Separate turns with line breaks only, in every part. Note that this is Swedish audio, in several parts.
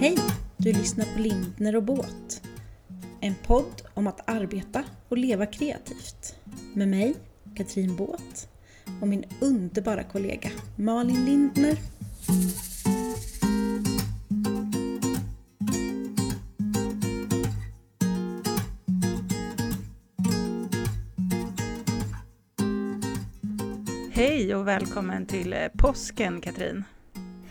Hej! Du lyssnar på Lindner och Båt. En podd om att arbeta och leva kreativt. Med mig, Katrin Båt och min underbara kollega Malin Lindner.
Hej och välkommen till eh, påsken Katrin.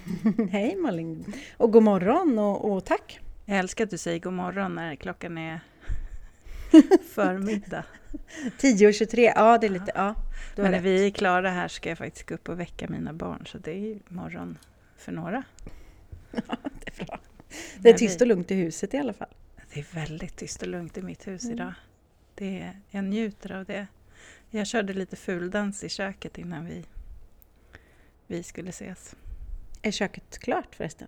Hej Malin! Och god morgon och, och tack!
Jag älskar att du säger god morgon när klockan är förmiddag.
10.23, ja det är lite, ja.
Men när rätt. vi är klara här ska jag faktiskt gå upp och väcka mina barn så det är morgon för några.
Ja, det är bra. Det är tyst och lugnt i huset i alla fall.
Det är väldigt tyst och lugnt i mitt hus mm. idag. Det är, jag njuter av det. Jag körde lite fuldans i köket innan vi, vi skulle ses.
Är köket klart förresten?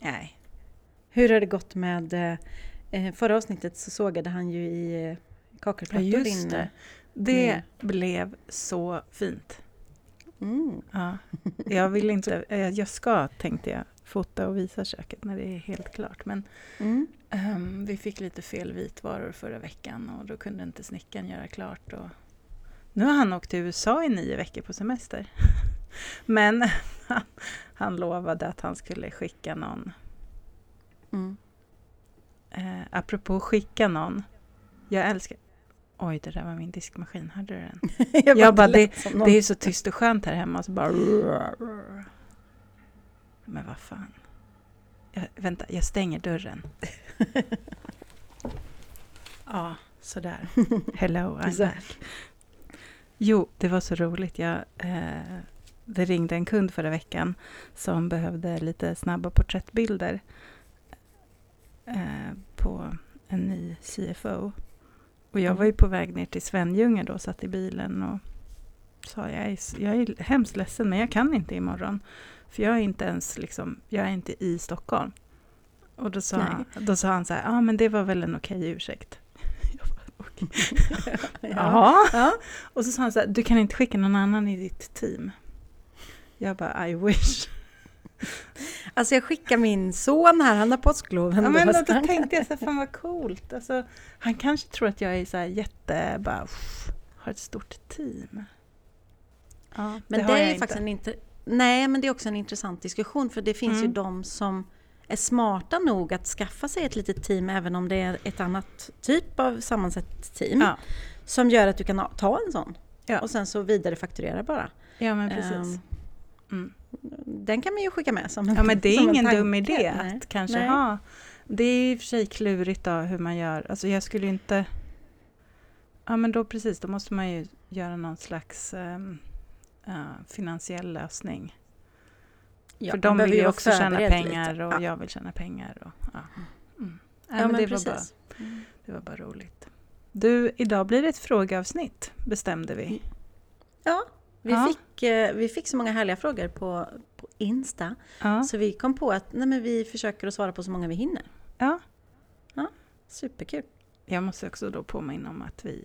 Nej.
Hur har det gått med... Eh, eh förra avsnittet så sågade han ju i eh, kakelplattor
ja, just det. Det mm. blev så fint. Mm. Ja. Jag vill inte... Eh, jag ska, tänkte jag, fota och visa köket när det är helt klart. Men mm. um, vi fick lite fel vitvaror förra veckan och då kunde inte snickaren göra klart. Och nu har han åkt till USA i nio veckor på semester. Men han, lovade att han skulle skicka någon. Mm. Eh, apropå skicka någon. Jag älskar... Oj, det där var min diskmaskin. Hörde du den? jag, jag bara, det, det är så tyst och skönt här hemma. Så bara... Men vad fan. Jag, vänta, jag stänger dörren. ja, sådär. Hello, I'm back. Jo, det var så roligt. Jag, eh, det ringde en kund förra veckan som behövde lite snabba porträttbilder eh, på en ny CFO. Och jag var ju på väg ner till Svenljunga då, satt i bilen och sa jag är, jag är hemskt ledsen men jag kan inte imorgon. För jag är inte ens liksom, jag är inte i Stockholm. Och då sa, då sa han så här, ja ah, men det var väl en okej ursäkt. ja. ja. Och så sa han så här, du kan inte skicka någon annan i ditt team. Jag bara, I wish.
Alltså jag skickar min son här, han har påskloven.
Ja, men då, då tänkte jag så fan vad coolt. Alltså, han kanske tror att jag är så här jätte, bara, uff, har ett stort team.
Ja, men det, det är ju faktiskt en inte. Nej, men det är också en intressant diskussion för det finns mm. ju de som är smarta nog att skaffa sig ett litet team även om det är ett annat typ av sammansatt team. Ja. Som gör att du kan ta en sån. Ja. Och sen så vidarefakturera bara.
Ja men precis. Um,
mm. Den kan man ju skicka med som
en Ja men det är ingen dum idé Nej. att kanske Nej. ha. Det är i och för sig klurigt då hur man gör. Alltså jag skulle inte... Ja men då precis, då måste man ju göra någon slags um, uh, finansiell lösning. Ja, För de vill ju också tjäna pengar lite. och ja. jag vill tjäna pengar. Och, ja. Mm. Ja, men, men det, var bara, det var bara roligt. Du, idag blir det ett frågeavsnitt, bestämde vi.
Ja, vi, ja. Fick, eh, vi fick så många härliga frågor på, på Insta. Ja. Så vi kom på att nej, men vi försöker att svara på så många vi hinner.
Ja.
ja superkul.
Jag måste också då påminna om att vi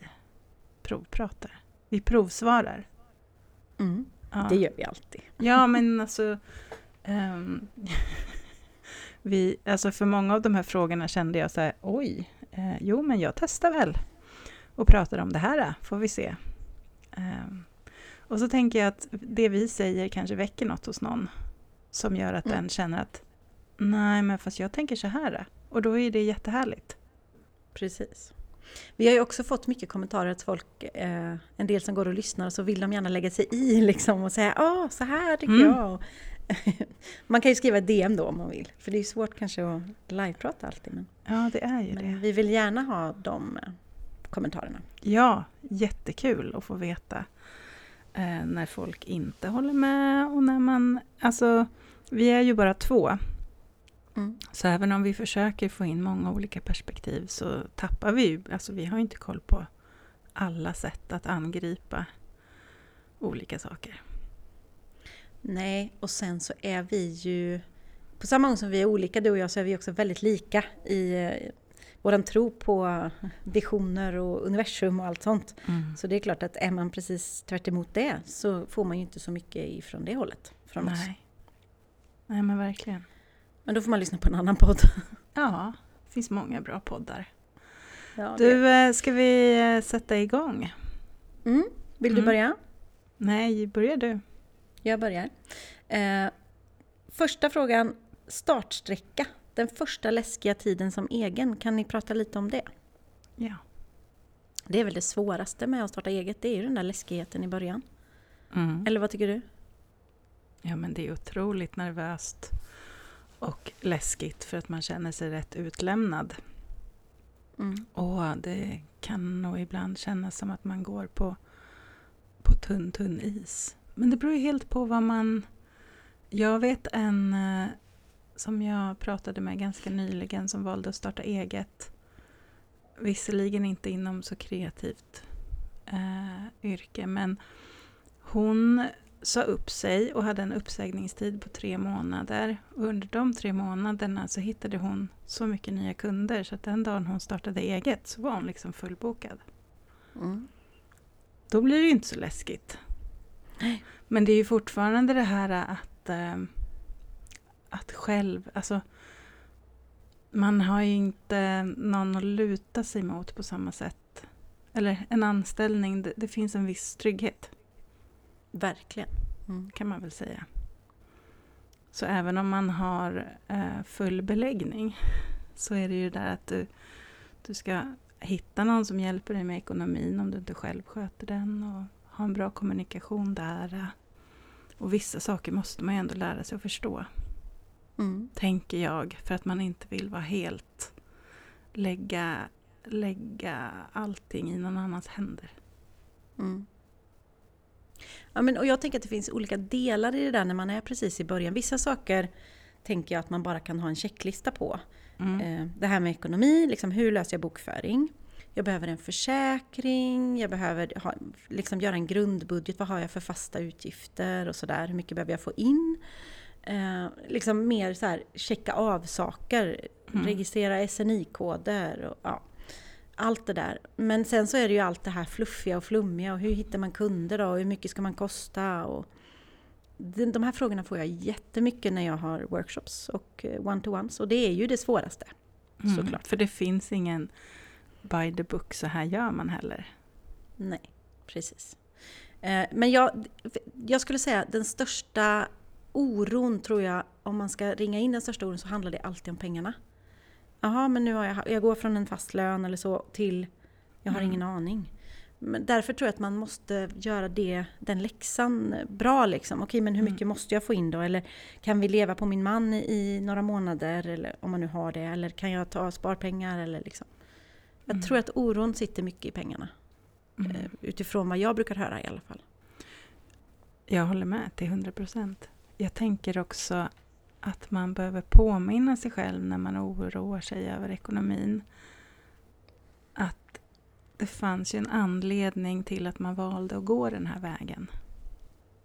provpratar. Vi provsvarar.
Mm. Ja. Det gör vi alltid.
Ja, men alltså... Um, vi, alltså för många av de här frågorna kände jag så här, oj, eh, jo men jag testar väl och pratar om det här, får vi se. Um, och så tänker jag att det vi säger kanske väcker något hos någon som gör att mm. den känner att nej, men fast jag tänker så här. Och då är det jättehärligt.
Precis. Vi har ju också fått mycket kommentarer att folk, eh, en del som går och lyssnar, så vill de gärna lägga sig i liksom och säga ja, så här tycker mm. jag. man kan ju skriva DM då om man vill, för det är svårt kanske att liveprata alltid. Men,
ja, det är ju det.
Vi vill gärna ha de eh, kommentarerna.
Ja, jättekul att få veta eh, när folk inte håller med och när man... Alltså, vi är ju bara två. Mm. Så även om vi försöker få in många olika perspektiv så tappar vi ju... Alltså vi har inte koll på alla sätt att angripa olika saker.
Nej, och sen så är vi ju... På samma gång som vi är olika, du och jag, så är vi också väldigt lika i våran tro på visioner och universum och allt sånt. Mm. Så det är klart att är man precis tvärt det så får man ju inte så mycket ifrån det hållet. Från
Nej.
oss.
Nej men verkligen.
Men då får man lyssna på en annan podd.
Ja, det finns många bra poddar. Ja, du, eh, ska vi eh, sätta igång?
Mm. Vill du mm. börja?
Nej, börjar du.
Jag börjar. Eh, första frågan, startsträcka. Den första läskiga tiden som egen, kan ni prata lite om det?
Ja.
Det är väl det svåraste med att starta eget, det är ju den där läskigheten i början. Mm. Eller vad tycker du?
Ja men det är otroligt nervöst och läskigt för att man känner sig rätt utlämnad. Mm. Och det kan nog ibland kännas som att man går på, på tunn, tunn is. Men det beror ju helt på vad man... Jag vet en eh, som jag pratade med ganska nyligen som valde att starta eget. Visserligen inte inom så kreativt eh, yrke men hon sa upp sig och hade en uppsägningstid på tre månader. Och under de tre månaderna så hittade hon så mycket nya kunder så att den dagen hon startade eget så var hon liksom fullbokad. Mm. Då blir det ju inte så läskigt. Men det är ju fortfarande det här att, äh, att själv, alltså man har ju inte någon att luta sig mot på samma sätt. Eller en anställning, det, det finns en viss trygghet.
Verkligen.
Mm. Kan man väl säga. Så även om man har eh, full beläggning så är det ju där att du, du ska hitta någon som hjälper dig med ekonomin om du inte själv sköter den och ha en bra kommunikation där. Och vissa saker måste man ju ändå lära sig att förstå. Mm. Tänker jag, för att man inte vill vara helt lägga, lägga allting i någon annans händer. Mm.
Ja, men, och jag tänker att det finns olika delar i det där när man är precis i början. Vissa saker tänker jag att man bara kan ha en checklista på. Mm. Eh, det här med ekonomi, liksom, hur löser jag bokföring? Jag behöver en försäkring, jag behöver ha, liksom göra en grundbudget. Vad har jag för fasta utgifter och sådär? Hur mycket behöver jag få in? Eh, liksom mer så här, checka av saker, mm. registrera SNI-koder och ja allt det där. Men sen så är det ju allt det här fluffiga och flummiga och hur hittar man kunder då? Och hur mycket ska man kosta? Och de här frågorna får jag jättemycket när jag har workshops och eh, one-to-ones och det är ju det svåraste.
Mm, såklart. För det finns ingen by the book, så här gör man heller.
Nej, precis. Eh, men jag, jag skulle säga den största oron tror jag, om man ska ringa in den största oron så handlar det alltid om pengarna. Jaha, men nu har jag, jag går från en fast lön eller så till jag har mm. ingen aning. Men därför tror jag att man måste göra det, den läxan bra. Liksom. Okej, men hur mm. mycket mm. måste jag få in då? Eller kan vi leva på min man i några månader? Eller om man nu har det. Eller kan jag ta sparpengar? Eller liksom. Jag mm. tror att oron sitter mycket i pengarna. Mm. Eh, utifrån vad jag brukar höra i alla fall.
Jag håller med till 100 procent. Jag tänker också att man behöver påminna sig själv när man oroar sig över ekonomin. Att det fanns ju en anledning till att man valde att gå den här vägen.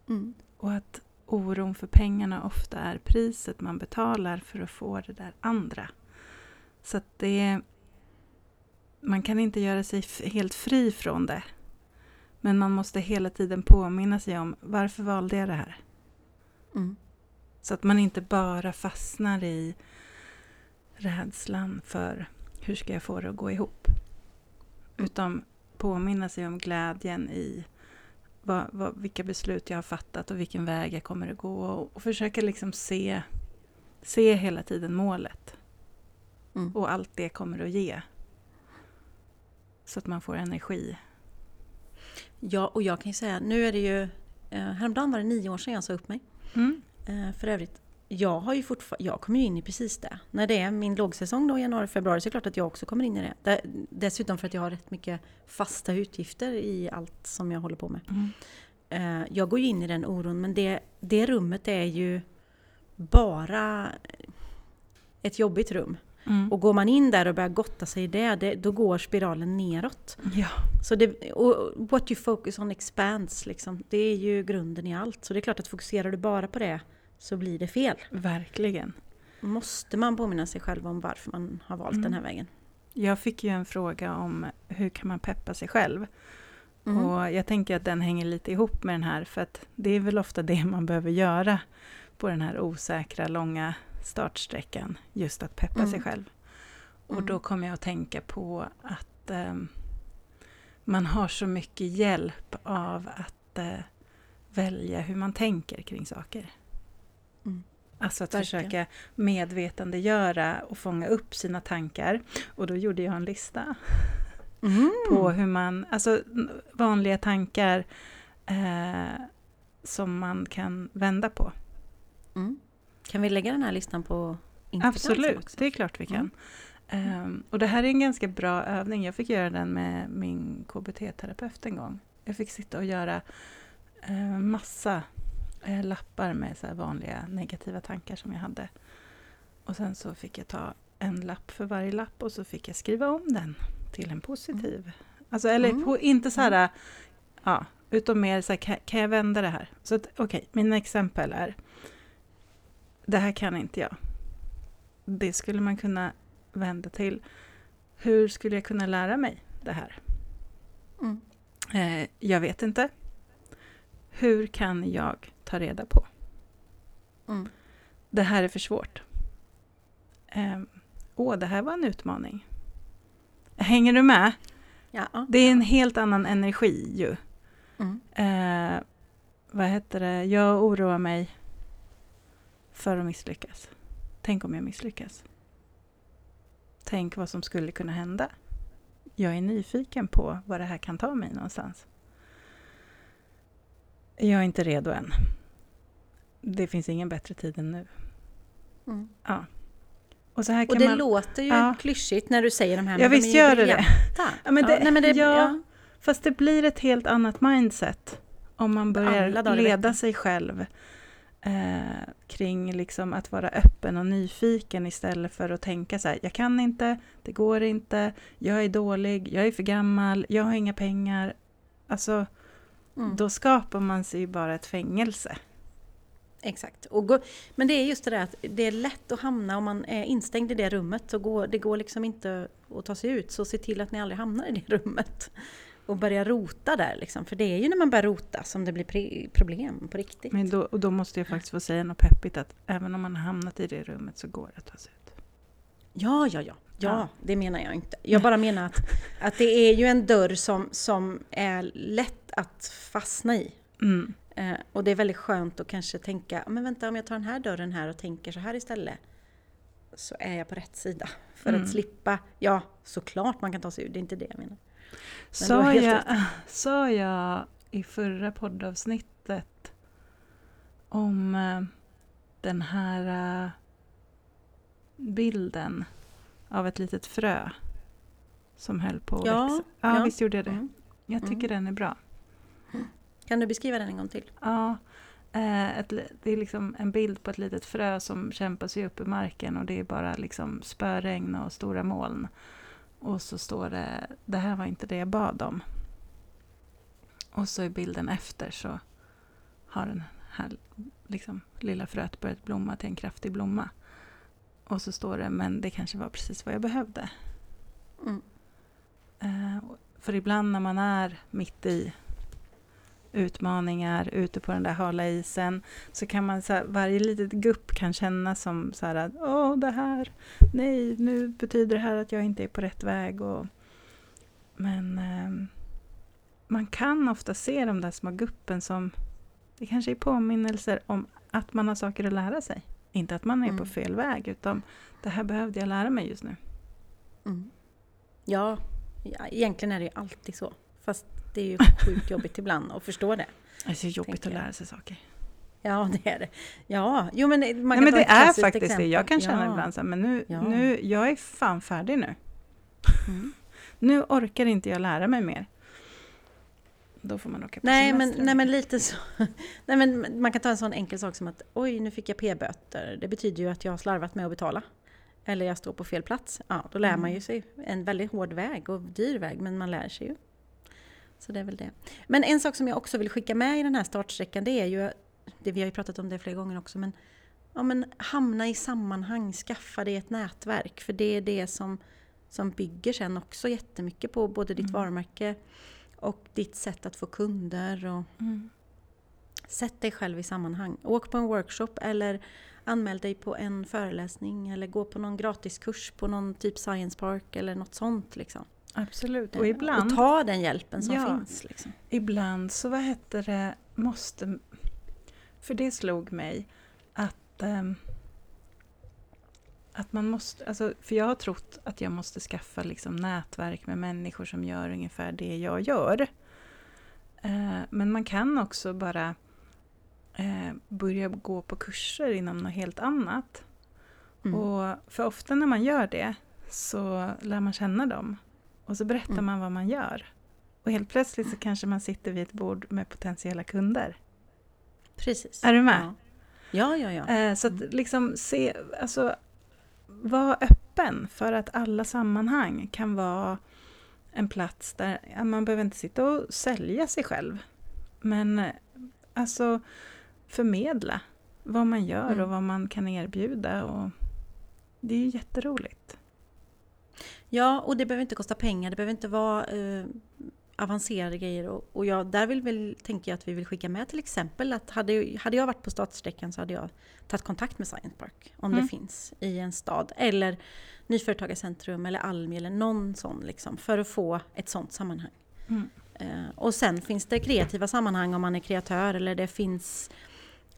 Mm. Och att oron för pengarna ofta är priset man betalar för att få det där andra. Så att det... Man kan inte göra sig helt fri från det. Men man måste hela tiden påminna sig om varför valde jag det här? Mm. Så att man inte bara fastnar i rädslan för hur ska jag få det att gå ihop. Utan påminna sig om glädjen i vad, vad, vilka beslut jag har fattat och vilken väg jag kommer att gå. Och, och försöka liksom se, se hela tiden målet. Mm. Och allt det kommer att ge. Så att man får energi.
Ja, och jag kan ju säga, nu är det ju... Eh, häromdagen var det nio år sedan jag sa upp mig. Mm. Eh, för övrigt, jag, har ju jag kommer ju in i precis det. När det är min lågsäsong då, januari, februari, så är det klart att jag också kommer in i det. Dessutom för att jag har rätt mycket fasta utgifter i allt som jag håller på med. Mm. Eh, jag går ju in i den oron, men det, det rummet är ju bara ett jobbigt rum. Mm. Och går man in där och börjar gotta sig i det, det då går spiralen neråt.
Ja.
Så det, och what you focus on expands, liksom. det är ju grunden i allt. Så det är klart att fokuserar du bara på det så blir det fel.
Verkligen.
Måste man påminna sig själv om varför man har valt mm. den här vägen.
Jag fick ju en fråga om hur kan man peppa sig själv? Mm. Och jag tänker att den hänger lite ihop med den här, för att det är väl ofta det man behöver göra på den här osäkra, långa startsträckan, just att peppa mm. sig själv. Och mm. då kommer jag att tänka på att eh, man har så mycket hjälp av att eh, välja hur man tänker kring saker. Mm. Alltså att Verkligen. försöka medvetandegöra och fånga upp sina tankar. Och då gjorde jag en lista mm. på hur man, alltså vanliga tankar eh, som man kan vända på.
Mm. Kan vi lägga den här listan på
Instagram Absolut, också? det är klart vi kan. Mm. Um, och det här är en ganska bra övning. Jag fick göra den med min KBT-terapeut en gång. Jag fick sitta och göra uh, massa uh, lappar med så vanliga negativa tankar som jag hade. Och sen så fick jag ta en lapp för varje lapp och så fick jag skriva om den till en positiv. Mm. Alltså, eller mm. på, inte så här, mm. ja, utan mer så här, kan, kan, jag vända det här? Så okej, okay, mina exempel är, det här kan inte jag. Det skulle man kunna vända till, hur skulle jag kunna lära mig det här? Mm. Eh, jag vet inte. Hur kan jag ta reda på? Mm. Det här är för svårt. Eh, åh, det här var en utmaning. Hänger du med? Ja. Det är en helt annan energi ju. Mm. Eh, vad heter det? Jag oroar mig för att misslyckas. Tänk om jag misslyckas. Tänk vad som skulle kunna hända. Jag är nyfiken på vad det här kan ta mig någonstans. Jag är inte redo än. Det finns ingen bättre tid än nu. Mm. Ja.
Och, så här och det man, låter ju ja. klyschigt när du säger de här,
ja, visst gör det. Ja, men det, ja, nej, men det ja, fast det blir ett helt annat mindset om man börjar leda sig själv eh, kring liksom att vara öppen och nyfiken istället för att tänka så här, jag kan inte, det går inte, jag är dålig, jag är för gammal, jag har inga pengar. Alltså, mm. då skapar man sig bara ett fängelse.
Exakt. Och gå, men det är just det där att det är lätt att hamna om man är instängd i det rummet. Så går, det går liksom inte att ta sig ut. Så se till att ni aldrig hamnar i det rummet. Och börja rota där liksom. För det är ju när man börjar rota som det blir problem på riktigt.
Men då, och då måste jag faktiskt få säga något peppigt. Att även om man har hamnat i det rummet så går det att ta sig ut.
Ja, ja, ja. Ja, det menar jag inte. Jag bara menar att, att det är ju en dörr som, som är lätt att fastna i. Mm. Eh, och det är väldigt skönt att kanske tänka, men vänta om jag tar den här dörren här och tänker så här istället. Så är jag på rätt sida. För mm. att slippa, ja såklart man kan ta sig ur, det är inte det jag menar.
Sa jag, sa jag i förra poddavsnittet om eh, den här eh, bilden av ett litet frö som höll på att ja, växa? Ja, ja, visst gjorde jag det. Mm. Jag tycker mm. den är bra.
Kan du beskriva den en gång till?
Ja, eh, ett, det är liksom en bild på ett litet frö som kämpar sig upp ur marken och det är bara liksom spöregn och stora moln. Och så står det, det här var inte det jag bad om. Och så i bilden efter så har den här liksom, lilla fröet börjat blomma till en kraftig blomma. Och så står det, men det kanske var precis vad jag behövde. Mm. Uh, för ibland när man är mitt i utmaningar ute på den där hala isen så kan man, så här, varje litet gupp kan kännas som så här att åh det här, nej nu betyder det här att jag inte är på rätt väg. Och, men eh, man kan ofta se de där små guppen som det kanske är påminnelser om att man har saker att lära sig. Inte att man är mm. på fel väg utan det här behövde jag lära mig just nu.
Mm. Ja, egentligen är det ju alltid så. Fast det är ju sjukt jobbigt ibland att förstå det.
Det är så jobbigt att lära sig saker.
Ja, det är det. Ja, jo men man kan
Nej, men det är faktiskt exempel. det. Jag kan känna ja. ibland så här, men nu, ja. nu, jag är fan färdig nu. Mm. nu orkar inte jag lära mig mer. Då får man åka på
nej, men, nej, men lite så. nej, men man kan ta en sån enkel sak som att oj, nu fick jag p-böter. Det betyder ju att jag har slarvat med att betala. Eller jag står på fel plats. Ja, då lär mm. man ju sig en väldigt hård väg och dyr väg, men man lär sig ju. Så det är väl det. Men en sak som jag också vill skicka med i den här startsträckan det är ju, det vi har ju pratat om det flera gånger också, men, ja, men hamna i sammanhang, skaffa dig ett nätverk. För det är det som, som bygger sen också jättemycket på både ditt mm. varumärke och ditt sätt att få kunder. Och, mm. Sätt dig själv i sammanhang. Åk på en workshop eller anmäl dig på en föreläsning eller gå på någon gratiskurs på någon typ Science Park eller något sånt. Liksom.
Absolut.
Och, ibland, och ta den hjälpen som ja, finns. Liksom.
Ibland så, vad heter det, måste... För det slog mig att... Um, att man måste, alltså, för jag har trott att jag måste skaffa liksom, nätverk med människor som gör ungefär det jag gör. Uh, men man kan också bara uh, börja gå på kurser inom något helt annat. Mm. Och för ofta när man gör det så lär man känna dem. Och så berättar mm. man vad man gör. Och helt plötsligt så kanske man sitter vid ett bord med potentiella kunder.
Precis.
Är du med?
Ja, ja, ja.
Eh, så att mm. liksom se, alltså var öppen för att alla sammanhang kan vara en plats där ja, man behöver inte sitta och sälja sig själv. Men eh, alltså förmedla vad man gör mm. och vad man kan erbjuda. Och det är ju jätteroligt.
Ja, och det behöver inte kosta pengar. Det behöver inte vara eh, avancerade grejer. Och, och jag, där vill väl, tänker jag att vi vill skicka med till exempel att hade, hade jag varit på startsträckan så hade jag tagit kontakt med Science Park om mm. det finns i en stad. Eller Nyföretagarcentrum eller Almi eller någon sån liksom, för att få ett sånt sammanhang. Mm. Eh, och sen finns det kreativa sammanhang om man är kreatör eller det finns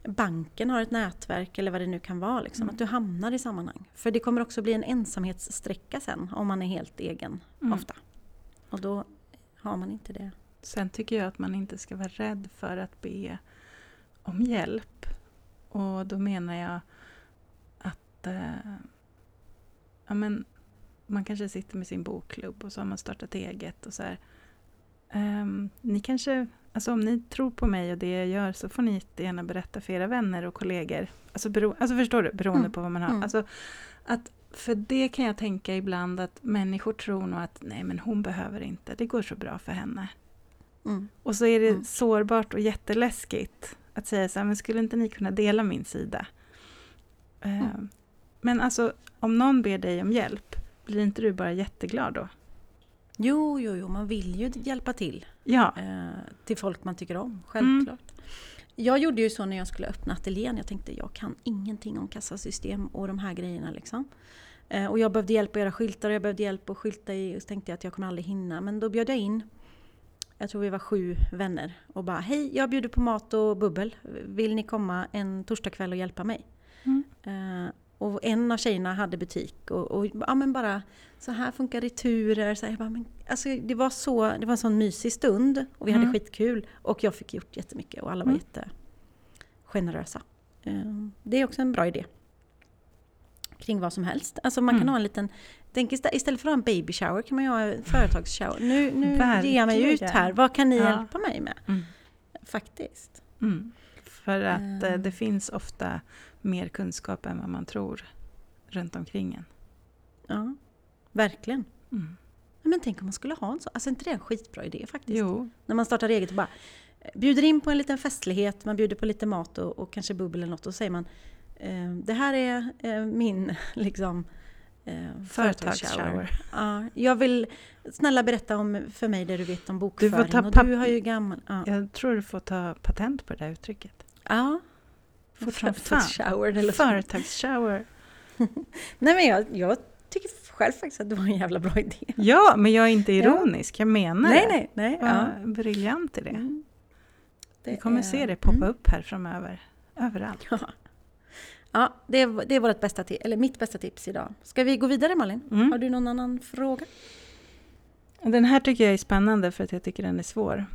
banken har ett nätverk eller vad det nu kan vara. Liksom, mm. Att du hamnar i sammanhang. För det kommer också bli en ensamhetssträcka sen om man är helt egen mm. ofta. Och då har man inte det.
Sen tycker jag att man inte ska vara rädd för att be om hjälp. Och då menar jag att eh, ja, men, man kanske sitter med sin bokklubb och så har man startat eget. och så här, um, Ni kanske Alltså om ni tror på mig och det jag gör så får ni jättegärna berätta för era vänner och kollegor. Alltså, bero, alltså förstår du? Beroende mm. på vad man har. Mm. Alltså, att, för det kan jag tänka ibland att människor tror nog att nej men hon behöver inte, det går så bra för henne. Mm. Och så är det mm. sårbart och jätteläskigt att säga så här, men skulle inte ni kunna dela min sida? Uh, men alltså om någon ber dig om hjälp, blir inte du bara jätteglad då?
Jo, jo, jo, man vill ju hjälpa till.
Ja.
Eh, till folk man tycker om, självklart. Mm. Jag gjorde ju så när jag skulle öppna ateljén. Jag tänkte jag kan ingenting om kassasystem och de här grejerna. Liksom. Eh, och jag behövde hjälp att göra skyltar och jag behövde hjälp att skylta i. Och så tänkte jag att jag kommer aldrig hinna. Men då bjöd jag in, jag tror vi var sju vänner. Och bara hej, jag bjuder på mat och bubbel. Vill ni komma en torsdagkväll och hjälpa mig? Mm. Eh, och en av tjejerna hade butik och, och ja, men bara så här funkar returer. Så här, bara, men, alltså, det, var så, det var en sån mysig stund och vi mm. hade skitkul. Och jag fick gjort jättemycket och alla var mm. jättegenerösa. Ehm, det är också en bra idé. Kring vad som helst. Alltså man kan mm. ha en liten... Tänk istället för att ha en baby shower kan man ju ha en företagsshower. Nu, nu ger jag mig ut här. Vad kan ni ja. hjälpa mig med? Mm. Faktiskt.
Mm. För att mm. det finns ofta mer kunskap än vad man tror runt omkring en.
Ja, verkligen. Mm. Men tänk om man skulle ha en sån. Alltså inte det är en skitbra idé faktiskt?
Jo.
När man startar eget och bara eh, bjuder in på en liten festlighet, man bjuder på lite mat och, och kanske bubbel eller något och så säger man eh, Det här är eh, min liksom
eh, företagsshower.
Ja, jag vill snälla berätta om för mig det du vet om bokföring. Du får ta och du har ju gammal... Ja.
Jag tror du får ta patent på det där uttrycket.
Ja,
Företagsshower eller Företagsshower.
Nej men jag, jag tycker själv faktiskt att det var en jävla bra idé.
Ja, men jag är inte ironisk, jag menar
nej, Nej, nej.
Ja. Briljant idé. Mm. Vi kommer är... se det poppa mm. upp här framöver. Överallt.
Ja, ja det, är, det är vårt bästa tips, eller mitt bästa tips idag. Ska vi gå vidare Malin? Mm. Har du någon annan fråga?
Den här tycker jag är spännande för att jag tycker den är svår.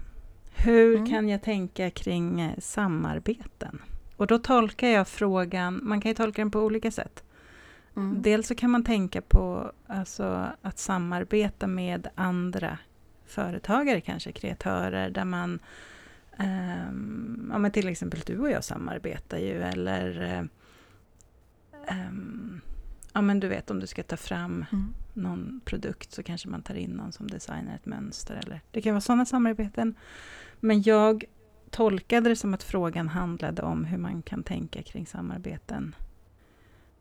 Hur mm. kan jag tänka kring eh, samarbeten? Och då tolkar jag frågan, man kan ju tolka den på olika sätt. Mm. Dels så kan man tänka på alltså, att samarbeta med andra företagare, kanske kreatörer, där man um, ja, men till exempel du och jag samarbetar ju, eller um, ja, men du vet om du ska ta fram mm. någon produkt så kanske man tar in någon som designar ett mönster. Eller, det kan vara sådana samarbeten. Men jag tolkade det som att frågan handlade om hur man kan tänka kring samarbeten.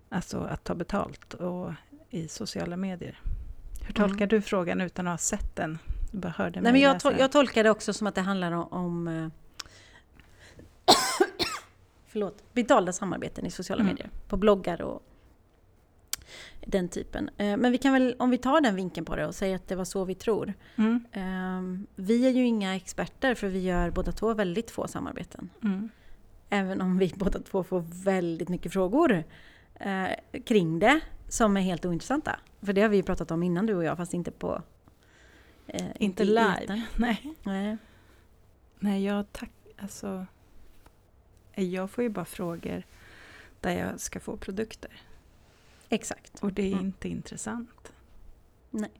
Alltså att ta betalt och i sociala medier. Hur tolkar mm. du frågan utan att ha sett den? Du bara hörde
Nej, men jag, tol jag tolkar det också som att det handlar om... om förlåt, betalda samarbeten i sociala mm. medier. På bloggar och den typen. Eh, men vi kan väl, om vi tar den vinkeln på det och säger att det var så vi tror. Mm. Ehm, vi är ju inga experter för vi gör båda två väldigt få samarbeten. Mm. Även om vi båda två får väldigt mycket frågor eh, kring det som är helt ointressanta. För det har vi ju pratat om innan du och jag fast inte på...
Eh, inte live. Nej. Nej. Nej, jag tack... Alltså... Jag får ju bara frågor där jag ska få produkter.
Exakt.
Och det är mm. inte intressant.
Nej.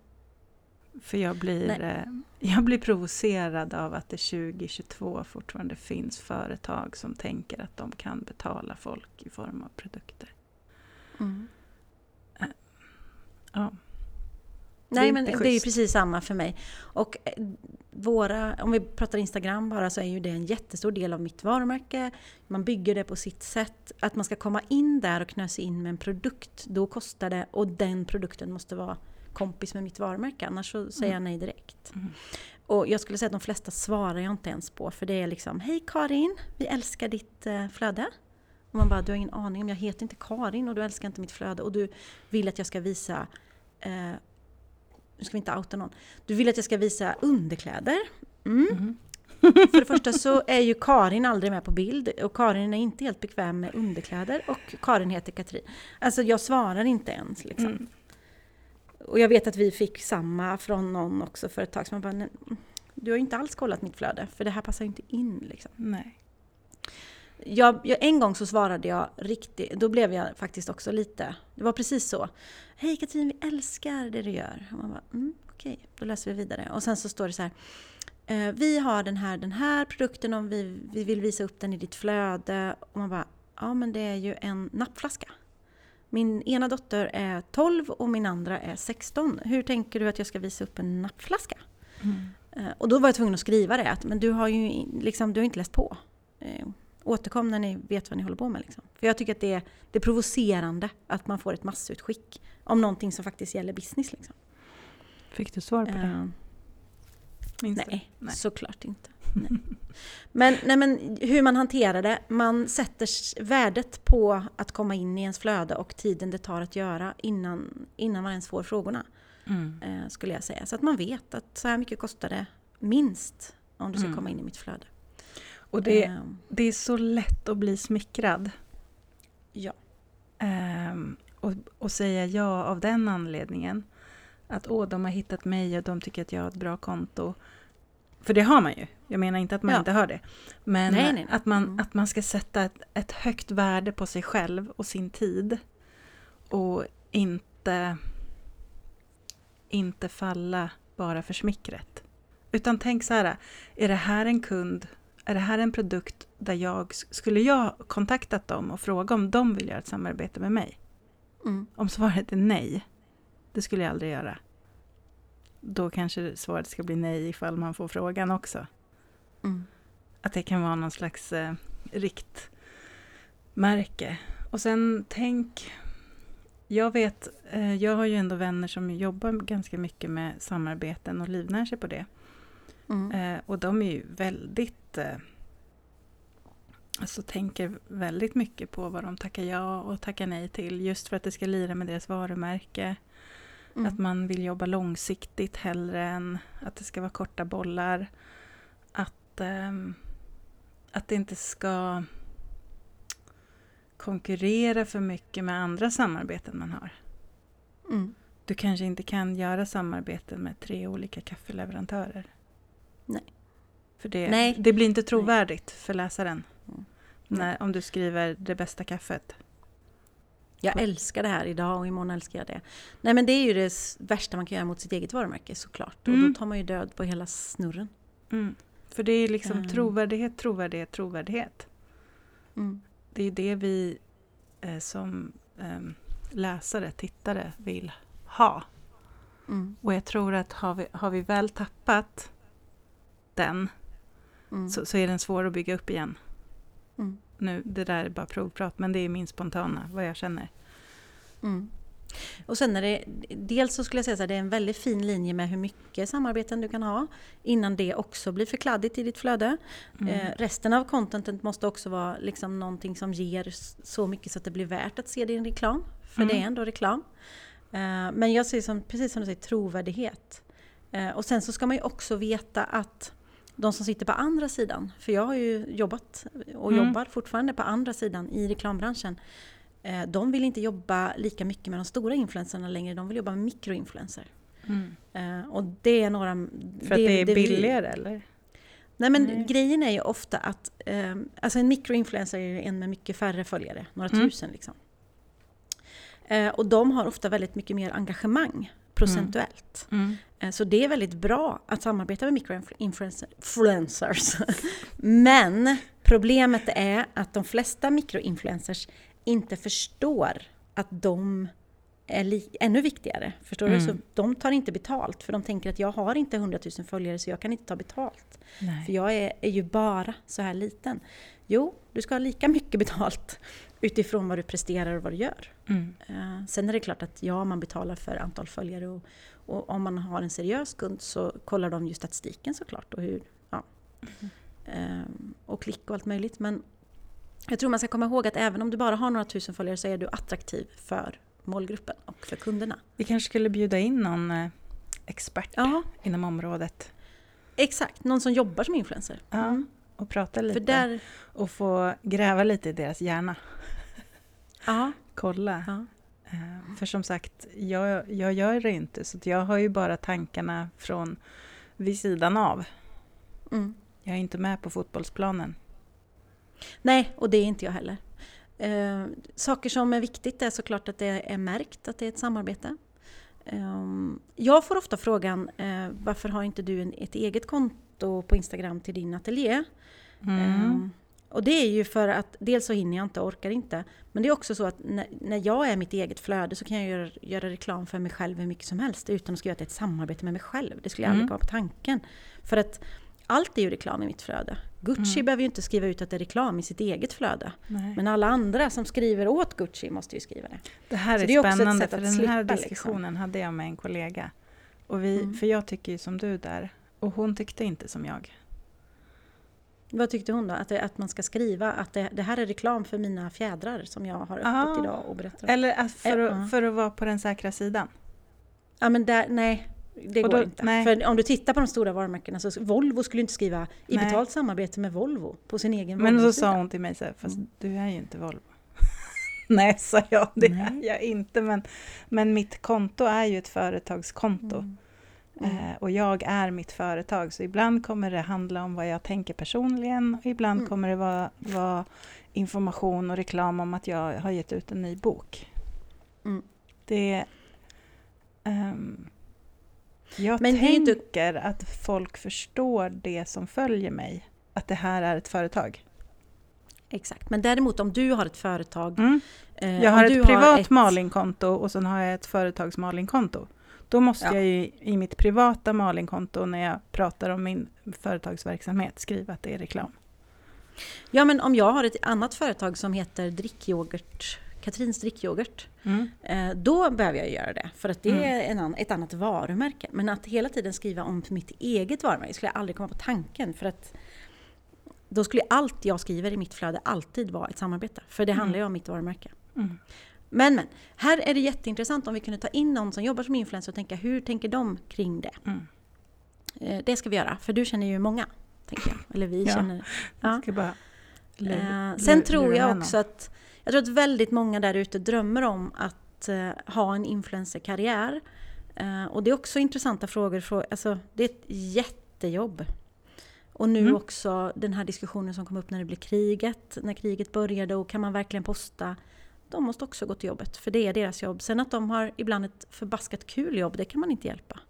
För jag blir, eh, jag blir provocerad av att det 2022 fortfarande finns företag som tänker att de kan betala folk i form av produkter. Mm.
Ja. Nej, men det är ju precis samma för mig. Och eh, våra, om vi pratar Instagram bara, så är ju det en jättestor del av mitt varumärke. Man bygger det på sitt sätt. Att man ska komma in där och knö sig in med en produkt, då kostar det. Och den produkten måste vara kompis med mitt varumärke, annars så säger jag nej direkt. Mm. Och jag skulle säga att de flesta svarar jag inte ens på, för det är liksom Hej Karin, vi älskar ditt eh, flöde. Och man bara, du har ingen aning om, jag heter inte Karin och du älskar inte mitt flöde och du vill att jag ska visa eh, nu ska vi inte outa någon. Du vill att jag ska visa underkläder. Mm. Mm. För det första så är ju Karin aldrig med på bild och Karin är inte helt bekväm med underkläder och Karin heter Katrin. Alltså jag svarar inte ens liksom. Mm. Och jag vet att vi fick samma från någon också för ett tag sedan. bara, du har ju inte alls kollat mitt flöde för det här passar ju inte in liksom.
Nej.
Jag, jag, en gång så svarade jag riktigt, då blev jag faktiskt också lite, det var precis så. Hej Katrin, vi älskar det du gör. Och man bara, mm, okej, okay, då läser vi vidare. Och sen så står det så här. Eh, vi har den här, den här produkten om vi, vi vill visa upp den i ditt flöde. Och man bara, ja men det är ju en nappflaska. Min ena dotter är 12 och min andra är 16. Hur tänker du att jag ska visa upp en nappflaska? Mm. Eh, och då var jag tvungen att skriva det, att men du har ju liksom, du har inte läst på. Återkom när ni vet vad ni håller på med. Liksom. För jag tycker att det är, det är provocerande att man får ett massutskick om någonting som faktiskt gäller business. Liksom.
Fick du svar på det? Uh,
nej, nej, såklart inte. Nej. Men, nej, men hur man hanterar det, man sätter värdet på att komma in i ens flöde och tiden det tar att göra innan, innan man ens får frågorna. Mm. Eh, skulle jag säga. Så att man vet att så här mycket kostar det minst om du ska mm. komma in i mitt flöde.
Och det, um, det är så lätt att bli smickrad.
Ja.
Um, och, och säga ja av den anledningen. Att åh, de har hittat mig och de tycker att jag har ett bra konto. För det har man ju. Jag menar inte att man ja. inte har det. Men nej, nej, nej. Att, man, mm. att man ska sätta ett, ett, högt värde på sig själv och sin tid. Och inte, inte falla bara för smickret. Utan tänk så här, är det här en kund är det här en produkt där jag, skulle jag kontaktat dem och fråga om de vill göra ett samarbete med mig? Mm. Om svaret är nej, det skulle jag aldrig göra. Då kanske svaret ska bli nej ifall man får frågan också. Mm. Att det kan vara någon slags eh, riktmärke. Och sen tänk, jag vet, eh, jag har ju ändå vänner som jobbar ganska mycket med samarbeten och livnär sig på det. Mm. Eh, och de är ju väldigt... Eh, alltså tänker väldigt mycket på vad de tackar ja och tackar nej till. Just för att det ska lira med deras varumärke. Mm. Att man vill jobba långsiktigt hellre än att det ska vara korta bollar. Att, eh, att det inte ska konkurrera för mycket med andra samarbeten man har. Mm. Du kanske inte kan göra samarbeten med tre olika kaffeleverantörer.
Nej.
För det, Nej. det blir inte trovärdigt för läsaren. Mm. När, om du skriver det bästa kaffet.
Jag älskar det här idag och imorgon älskar jag det. Nej men det är ju det värsta man kan göra mot sitt eget varumärke såklart. Mm. Och då mm. tar man ju död på hela snurren.
Mm. För det är liksom mm. trovärdighet, trovärdighet, trovärdighet. Mm. Det är det vi eh, som eh, läsare, tittare vill ha. Mm. Och jag tror att har vi, har vi väl tappat den mm. så, så, är den svår att bygga upp igen. Mm. Nu, det där är bara provprat, men det är min spontana, vad jag känner.
Mm. Och sen är det, dels så skulle jag säga att det är en väldigt fin linje med hur mycket samarbeten du kan ha innan det också blir för kladdigt i ditt flöde. Mm. Eh, resten av contentet måste också vara liksom någonting som ger så mycket så att det blir värt att se din reklam. För mm. det är ändå reklam. Eh, men jag ser som, precis som du säger, trovärdighet. Eh, och sen så ska man ju också veta att de som sitter på andra sidan, för jag har ju jobbat och mm. jobbar fortfarande på andra sidan i reklambranschen. Eh, de vill inte jobba lika mycket med de stora influencerna längre, de vill jobba med mikroinfluencer. Mm. Eh, och det är några...
För det, att det är det billigare vi, eller?
Nej men Nej. grejen är ju ofta att eh, alltså en mikroinfluencer är en med mycket färre följare, några mm. tusen liksom. Och de har ofta väldigt mycket mer engagemang procentuellt. Mm. Mm. Eh, så det är väldigt bra att samarbeta med mikroinfluencers. Men problemet är att de flesta mikroinfluencers inte förstår att de är ännu viktigare. Förstår mm. du? Så de tar inte betalt för de tänker att jag har inte 100 000 följare så jag kan inte ta betalt. Nej. För jag är, är, ju bara så här liten. Jo, du ska ha lika mycket betalt utifrån vad du presterar och vad du gör. Mm. Uh, sen är det klart att ja, man betalar för antal följare och, och, om man har en seriös kund så kollar de ju statistiken såklart och hur, ja. Mm. Och klick och allt möjligt. Men jag tror man ska komma ihåg att även om du bara har några tusen följare så är du attraktiv för målgruppen och för kunderna.
Vi kanske skulle bjuda in någon eh, expert ja. inom området.
Exakt, någon som jobbar som influencer.
Ja, mm. och prata lite. För där... Och få gräva lite i deras hjärna. Ja. Kolla. Ja. Eh, för som sagt, jag, jag gör det inte, så jag har ju bara tankarna från vid sidan av. Mm. Jag är inte med på fotbollsplanen.
Nej, och det är inte jag heller. Eh, saker som är viktigt är såklart att det är märkt att det är ett samarbete. Eh, jag får ofta frågan eh, varför har inte du en, ett eget konto på Instagram till din ateljé? Mm. Och det är ju för att dels så hinner jag inte, orkar inte. Men det är också så att när, när jag är mitt eget flöde så kan jag göra, göra, reklam för mig själv hur mycket som helst utan att skriva att det är ett samarbete med mig själv. Det skulle jag mm. aldrig komma på tanken. För att allt är ju reklam i mitt flöde. Gucci mm. behöver ju inte skriva ut att det är reklam i sitt eget flöde. Nej. Men alla andra som skriver åt Gucci måste ju skriva det.
Det här är, det är spännande, för den här liksom. diskussionen liksom. hade jag med en kollega. Och vi, mm. För jag tycker ju som du där, och hon tyckte inte som jag.
Vad tyckte hon då? Att, det, att man ska skriva att det, det, här är reklam för mina fjädrar som jag har öppet idag och berättar
Eller att för, att, för att vara på den säkra sidan?
Ja men där, nej, det går inte. Nej. För om du tittar på de stora varumärkena så Volvo skulle inte skriva i nej. betalt samarbete med Volvo på sin egen
Men då sa hon till mig så här, fast mm. du är ju inte Volvo. nej, sa jag, det nej. är jag inte. Men, men mitt konto är ju ett företagskonto. Mm. Mm. Eh, och jag är mitt företag, så ibland kommer det handla om vad jag tänker personligen och ibland mm. kommer det vara, vara, information och reklam om att jag har gett ut en ny bok. Mm. Det... Um, jag Men tänker du... att folk förstår det som följer mig, att det här är ett företag.
Exakt, men däremot om du har ett företag...
Mm. Eh, jag har ett privat ett... Malin-konto och sen har jag ett företags Malin-konto. Då måste ja. jag ju i mitt privata Malin-konto när jag pratar om min företagsverksamhet skriva att det är reklam.
Ja men om jag har ett annat företag som heter drickyoghurt Katrins drickyoghurt. Mm. Eh, då behöver jag göra det, för att det mm. är en, ett annat varumärke. Men att hela tiden skriva om mitt eget varumärke skulle jag aldrig komma på tanken. För att då skulle allt jag skriver i mitt flöde alltid vara ett samarbete. För det handlar ju mm. om mitt varumärke. Men, men, här är det jätteintressant om vi kunde ta in någon som jobbar som influencer och tänka hur tänker de kring det? Mm. Eh, det ska vi göra, för du känner ju många. Tänker jag. Eller vi ja, känner... Ja. Ska bara eh, sen tror jag också att jag tror att väldigt många där ute drömmer om att uh, ha en influencerkarriär. Uh, och det är också intressanta frågor. Alltså, det är ett jättejobb. Och nu mm. också den här diskussionen som kom upp när det blev kriget. När kriget började och kan man verkligen posta? De måste också gå till jobbet, för det är deras jobb. Sen att de har ibland ett förbaskat kul jobb, det kan man inte hjälpa.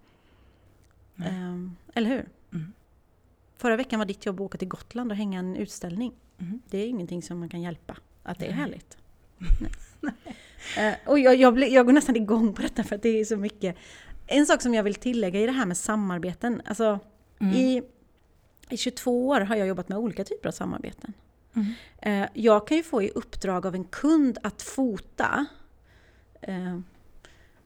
Um, eller hur? Mm. Förra veckan var ditt jobb att åka till Gotland och hänga en utställning. Mm. Det är ingenting som man kan hjälpa att det är härligt. uh, och jag, jag, blir, jag går nästan igång på detta för att det är så mycket. En sak som jag vill tillägga i det här med samarbeten. Alltså, mm. i, I 22 år har jag jobbat med olika typer av samarbeten. Mm. Uh, jag kan ju få i uppdrag av en kund att fota uh,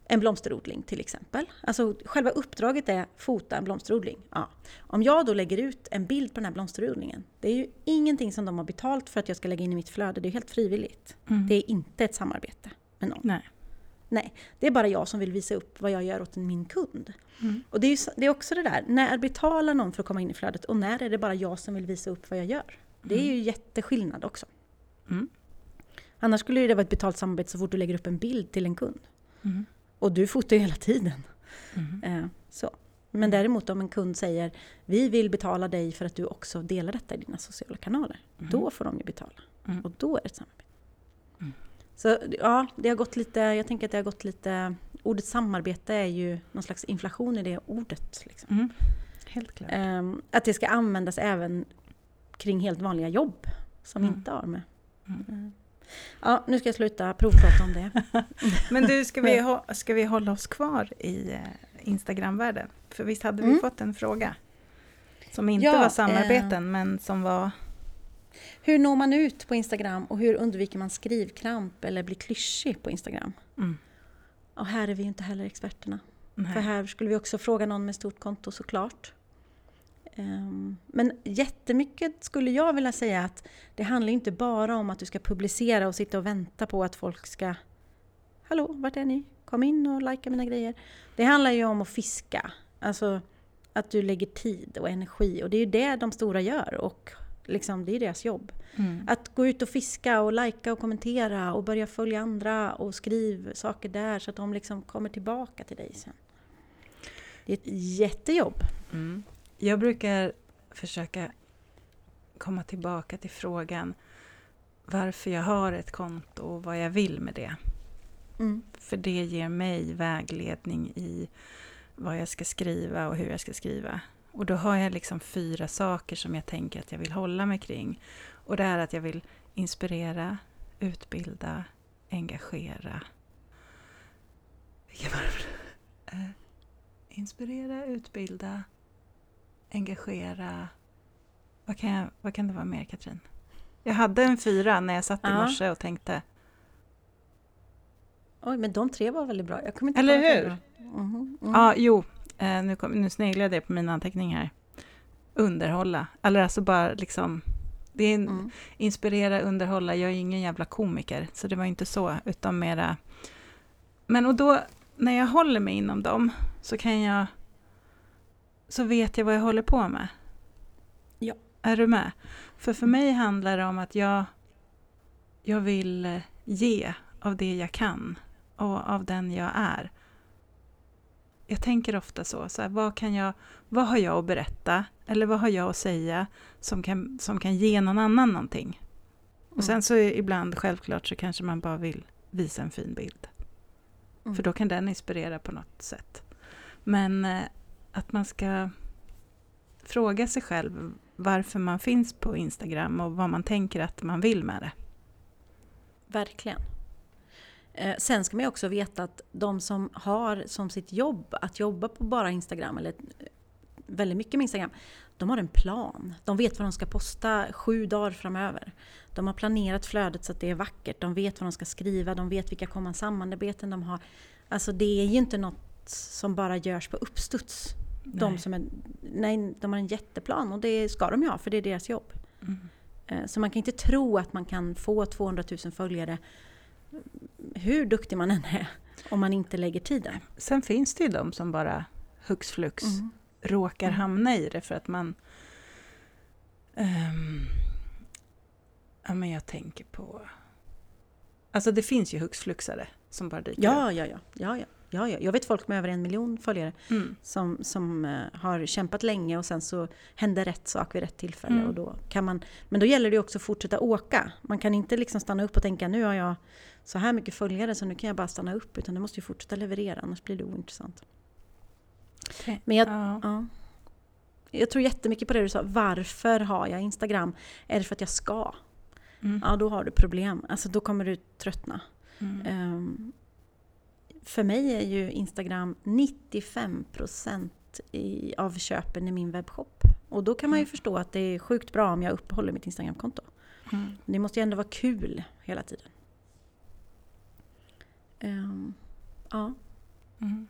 en blomsterodling till exempel. Alltså själva uppdraget är fota en blomsterodling. Ja. Om jag då lägger ut en bild på den här blomsterodlingen, det är ju ingenting som de har betalt för att jag ska lägga in i mitt flöde, det är helt frivilligt. Mm. Det är inte ett samarbete med någon.
Nej.
Nej, det är bara jag som vill visa upp vad jag gör åt min kund. Mm. Och det är, ju, det är också det där, när betalar någon för att komma in i flödet och när är det bara jag som vill visa upp vad jag gör? Det är mm. ju jätteskillnad också. Mm. Annars skulle det vara ett betalt samarbete så fort du lägger upp en bild till en kund. Mm. Och du fotar ju hela tiden. Mm. Eh, så. Men däremot om en kund säger vi vill betala dig för att du också delar detta i dina sociala kanaler. Mm. Då får de ju betala. Mm. Och då är det ett samarbete. Mm. Så ja, det har gått lite, jag tänker att det har gått lite... Ordet samarbete är ju någon slags inflation i det ordet. Liksom.
Mm. Helt klart.
Eh, att det ska användas även kring helt vanliga jobb som mm. inte har med... Eh, Ja, nu ska jag sluta provprata om det.
Men du, ska vi, ska vi hålla oss kvar i eh, Instagramvärlden? För visst hade vi mm. fått en fråga? Som inte ja, var samarbeten, eh, men som var...
Hur når man ut på Instagram och hur undviker man skrivkramp eller blir klyschig på Instagram? Mm. Och här är vi ju inte heller experterna. Nej. För här skulle vi också fråga någon med stort konto såklart. Ehm, men jättemycket skulle jag vilja säga att det handlar inte bara om att du ska publicera och sitta och vänta på att folk ska Hallå, vart är ni? Kom in och likea mina grejer. Det handlar ju om att fiska. Alltså att du lägger tid och energi och det är ju det de stora gör och liksom, det är deras jobb. Mm. Att gå ut och fiska och likea och kommentera och börja följa andra och skriv saker där så att de liksom kommer tillbaka till dig sen. Det är ett jättejobb. Mm.
Jag brukar försöka komma tillbaka till frågan varför jag har ett konto och vad jag vill med det. Mm. För det ger mig vägledning i vad jag ska skriva och hur jag ska skriva. Och då har jag liksom fyra saker som jag tänker att jag vill hålla mig kring. Och det är att jag vill inspirera, utbilda, engagera. Vilka var det? Uh, inspirera, utbilda, engagera... Vad kan, jag, vad kan det vara mer, Katrin? Jag hade en fyra när jag satt i morse och tänkte...
Oj, men de tre var väldigt bra. Jag kommer
inte Eller hur? Mm -hmm. mm. Ja, jo. Eh, nu, kom, nu sneglade jag på mina anteckningar. Underhålla. Eller alltså bara liksom... Det är mm. inspirera, underhålla. Jag är ingen jävla komiker, så det var inte så, utan mera... Men och då, när jag håller mig inom dem, så kan jag så vet jag vad jag håller på med.
Ja.
Är du med? För för mig handlar det om att jag, jag vill eh, ge av det jag kan och av den jag är. Jag tänker ofta så, så här, vad, kan jag, vad har jag att berätta eller vad har jag att säga som kan, som kan ge någon annan någonting? Och sen mm. så ibland, självklart, så kanske man bara vill visa en fin bild. Mm. För då kan den inspirera på något sätt. Men eh, att man ska fråga sig själv varför man finns på Instagram och vad man tänker att man vill med det.
Verkligen. Eh, sen ska man också veta att de som har som sitt jobb att jobba på bara Instagram, eller eh, väldigt mycket med Instagram, de har en plan. De vet vad de ska posta sju dagar framöver. De har planerat flödet så att det är vackert. De vet vad de ska skriva, de vet vilka kommande samarbeten de har. Alltså det är ju inte något som bara görs på uppstuds. De, som är, nej, de har en jätteplan och det ska de ju ha för det är deras jobb. Mm. Eh, så man kan inte tro att man kan få 200 000 följare hur duktig man än är om man inte lägger tiden.
Sen finns det ju de som bara hux flux mm. råkar mm. hamna i det för att man... Um, ja, men jag tänker på... Alltså det finns ju hux fluxare som bara dyker
ja, upp. Ja, ja, ja, ja. Ja, ja, jag vet folk med över en miljon följare mm. som, som uh, har kämpat länge och sen så hände rätt sak vid rätt tillfälle. Mm. Och då kan man, men då gäller det också att fortsätta åka. Man kan inte liksom stanna upp och tänka nu har jag så här mycket följare så nu kan jag bara stanna upp. Utan du måste ju fortsätta leverera annars blir det ointressant. Okay. Men jag, ja. ja. jag tror jättemycket på det du sa. Varför har jag Instagram? Är det för att jag ska? Mm. Ja, då har du problem. Alltså då kommer du tröttna. Um, för mig är ju Instagram 95% i, av köpen i min webbshop. Och då kan man ju mm. förstå att det är sjukt bra om jag uppehåller mitt Instagramkonto. Mm. Det måste ju ändå vara kul hela tiden. Um, ja. Mm.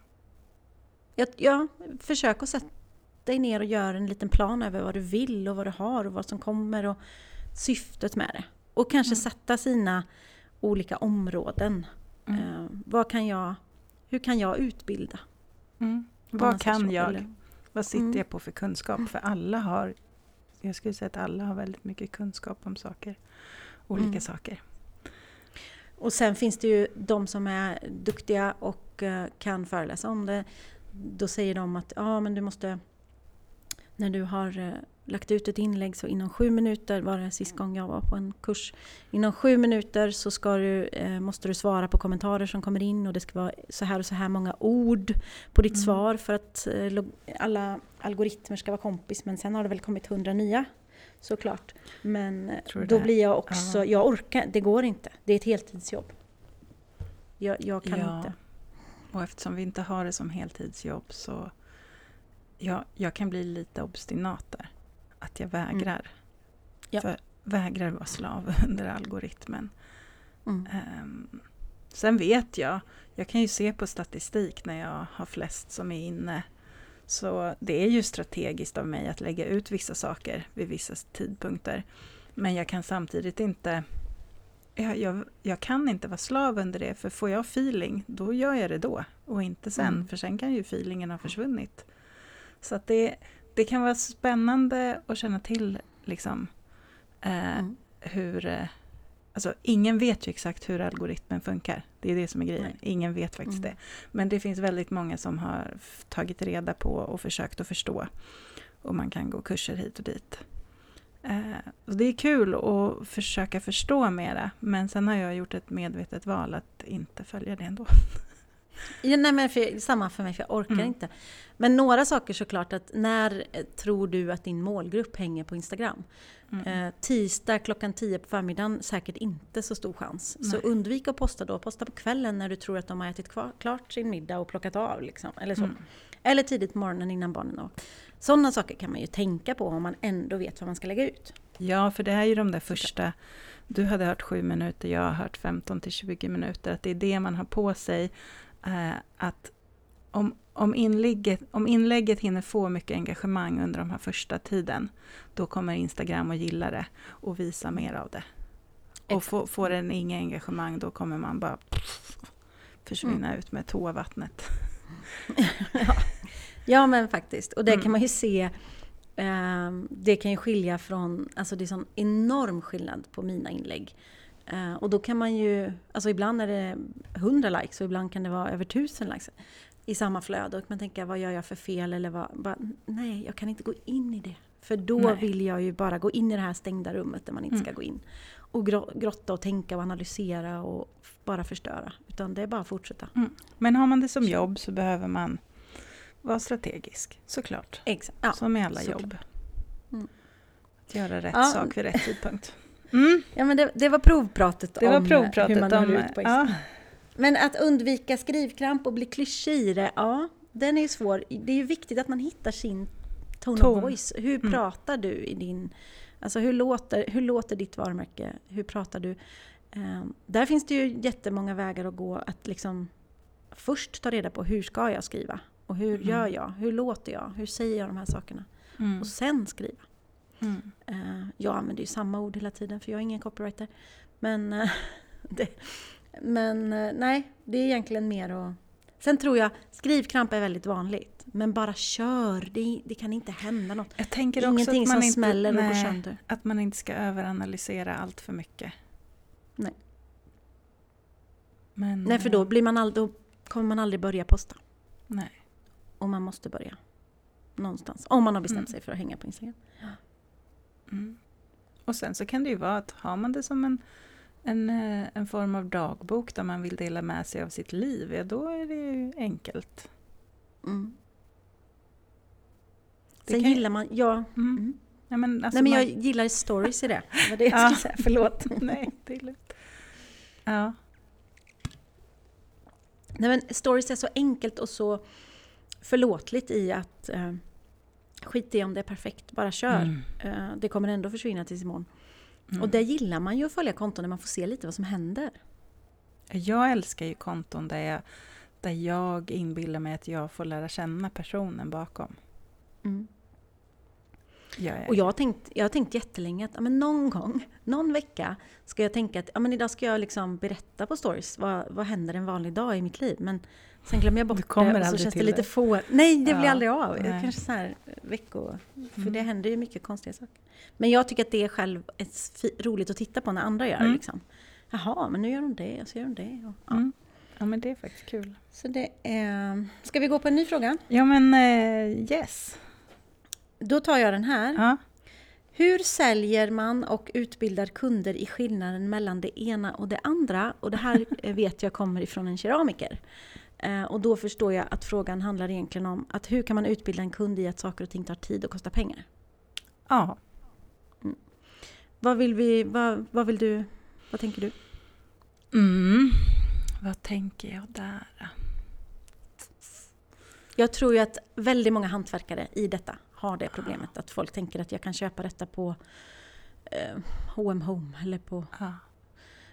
Jag, ja, försök att sätta dig ner och göra en liten plan över vad du vill och vad du har och vad som kommer och syftet med det. Och kanske mm. sätta sina olika områden. Mm. Uh, vad kan jag, hur kan jag utbilda?
Mm. Vad kan jag? Eller? Vad sitter mm. jag på för kunskap? För alla har, jag skulle säga att alla har väldigt mycket kunskap om saker. Olika mm. saker.
Och sen finns det ju de som är duktiga och uh, kan föreläsa om det. Då säger de att ja, men du måste, när du har uh, lagt ut ett inlägg så inom sju minuter var det sist gång jag var på en kurs. Inom sju minuter så ska du, eh, måste du svara på kommentarer som kommer in och det ska vara så här och så här många ord på ditt mm. svar för att eh, alla algoritmer ska vara kompis. Men sen har det väl kommit hundra nya såklart. Men eh, då blir jag också, ja. jag orkar, det går inte. Det är ett heltidsjobb. Jag, jag kan ja. inte.
Och eftersom vi inte har det som heltidsjobb så jag, jag kan bli lite obstinat där att jag vägrar. Mm. Ja. För vägrar vara slav under algoritmen. Mm. Um, sen vet jag, jag kan ju se på statistik när jag har flest som är inne. Så det är ju strategiskt av mig att lägga ut vissa saker vid vissa tidpunkter. Men jag kan samtidigt inte jag, jag, jag, kan inte vara slav under det, för får jag feeling, då gör jag det då och inte sen, mm. för sen kan ju feelingen ha försvunnit. Så att det, det kan vara spännande att känna till liksom, eh, mm. hur... Eh, alltså, ingen vet ju exakt hur algoritmen funkar. Det är det som är grejen. Nej. Ingen vet faktiskt mm. det. Men det finns väldigt många som har tagit reda på och försökt att förstå. Och man kan gå kurser hit och dit. Eh, och det är kul att försöka förstå mera. Men sen har jag gjort ett medvetet val att inte följa det ändå.
Ja, nej, men för, samma för mig, för jag orkar mm. inte. Men några saker såklart att när eh, tror du att din målgrupp hänger på Instagram? Mm. Eh, tisdag klockan 10 på förmiddagen, säkert inte så stor chans. Nej. Så undvik att posta då. Posta på kvällen när du tror att de har ätit kvar, klart sin middag och plockat av. Liksom, eller, så. Mm. eller tidigt på morgonen innan barnen har Sådana saker kan man ju tänka på om man ändå vet vad man ska lägga ut.
Ja, för det är ju de där första du hade hört 7 minuter, jag har hört 15 till 20 minuter. Att det är det man har på sig att om, om, inlägget, om inlägget hinner få mycket engagemang under de här första tiden, då kommer Instagram att gilla det och visa mer av det. Och få, får den inga engagemang, då kommer man bara pff, försvinna mm. ut med toavattnet.
ja. ja, men faktiskt. Och det mm. kan man ju se eh, det kan ju skilja från, alltså det är sån enorm skillnad på mina inlägg Uh, och då kan man ju, alltså ibland är det 100 likes och ibland kan det vara över 1000 likes i samma flöde. Och man tänker, vad gör jag för fel? Eller vad, bara, nej, jag kan inte gå in i det. För då nej. vill jag ju bara gå in i det här stängda rummet där man inte mm. ska gå in. Och grotta och tänka och analysera och bara förstöra. Utan det är bara att fortsätta. Mm.
Men har man det som jobb så behöver man vara strategisk, såklart.
Exakt.
Ja, som i alla såklart. jobb. Mm. Att göra rätt ja. sak vid rätt tidpunkt. Mm.
Ja, men det, det, var provpratet
det
om
var provpratet
hur man
om,
ut på ja. Men att undvika skrivkramp och bli klyschig i det, ja, den är ju svår. Det är ju viktigt att man hittar sin tone Ton. of voice. Hur mm. pratar du i din... Alltså hur låter, hur låter ditt varumärke? Hur pratar du? Um, där finns det ju jättemånga vägar att gå att liksom först ta reda på hur ska jag skriva? Och hur mm. gör jag? Hur låter jag? Hur säger jag de här sakerna? Mm. Och sen skriva. Mm. Uh, jag använder ju samma ord hela tiden för jag är ingen copywriter. Men, uh, det, men uh, nej, det är egentligen mer att... Sen tror jag skrivkramp är väldigt vanligt. Men bara kör, det, det kan inte hända något.
Jag tänker också Ingenting att man som inte, smäller och nej, går sönder. Att man inte ska överanalysera allt för mycket.
Nej. Men, nej, för då, blir man all, då kommer man aldrig börja posta.
Nej.
Och man måste börja. Någonstans. Om man har bestämt mm. sig för att hänga på Instagram.
Mm. Och sen så kan det ju vara att har man det som en, en, eh, en form av dagbok där man vill dela med sig av sitt liv, ja då är det ju enkelt. Mm.
Sen kan... gillar man, ja. Mm.
mm. ja men alltså
Nej men man... jag gillar stories i det. Det var det jag skulle säga, förlåt.
Nej, det är lugnt. Ja.
Nej men stories är så enkelt och så förlåtligt i att eh, skit i om det är perfekt, bara kör. Mm. Uh, det kommer ändå försvinna tills imorgon. Mm. Och det gillar man ju att följa konton när man får se lite vad som händer.
Jag älskar ju konton där jag, där jag inbillar mig att jag får lära känna personen bakom. Mm.
Och jag har tänkt, jag har tänkt jättelänge att ja, men någon gång, någon vecka, ska jag tänka att ja, men idag ska jag liksom berätta på stories vad, vad händer en vanlig dag i mitt liv. Men sen glömmer jag bort det och så känns det lite få. Nej, det ja, blir aldrig av. Nej. Kanske så här veckor. För mm. det händer ju mycket konstiga saker. Men jag tycker att det är själv ett roligt att titta på när andra gör mm. liksom. Jaha, men nu gör de det och så gör de det. Och,
ja. Mm. ja. men det är faktiskt kul.
Så det är... Ska vi gå på en ny fråga?
Ja men uh, yes.
Då tar jag den här. Ja. Hur säljer man och utbildar kunder i skillnaden mellan det ena och det andra? Och det här vet jag kommer ifrån en keramiker. Eh, och då förstår jag att frågan handlar egentligen om att hur kan man utbilda en kund i att saker och ting tar tid och kostar pengar?
Ja.
Mm. Vad vill vi, vad, vad vill du, vad tänker du?
Mm. Vad tänker jag där?
Jag tror ju att väldigt många hantverkare i detta har det problemet. Att folk tänker att jag kan köpa detta på eh, H&M Home eller på ja.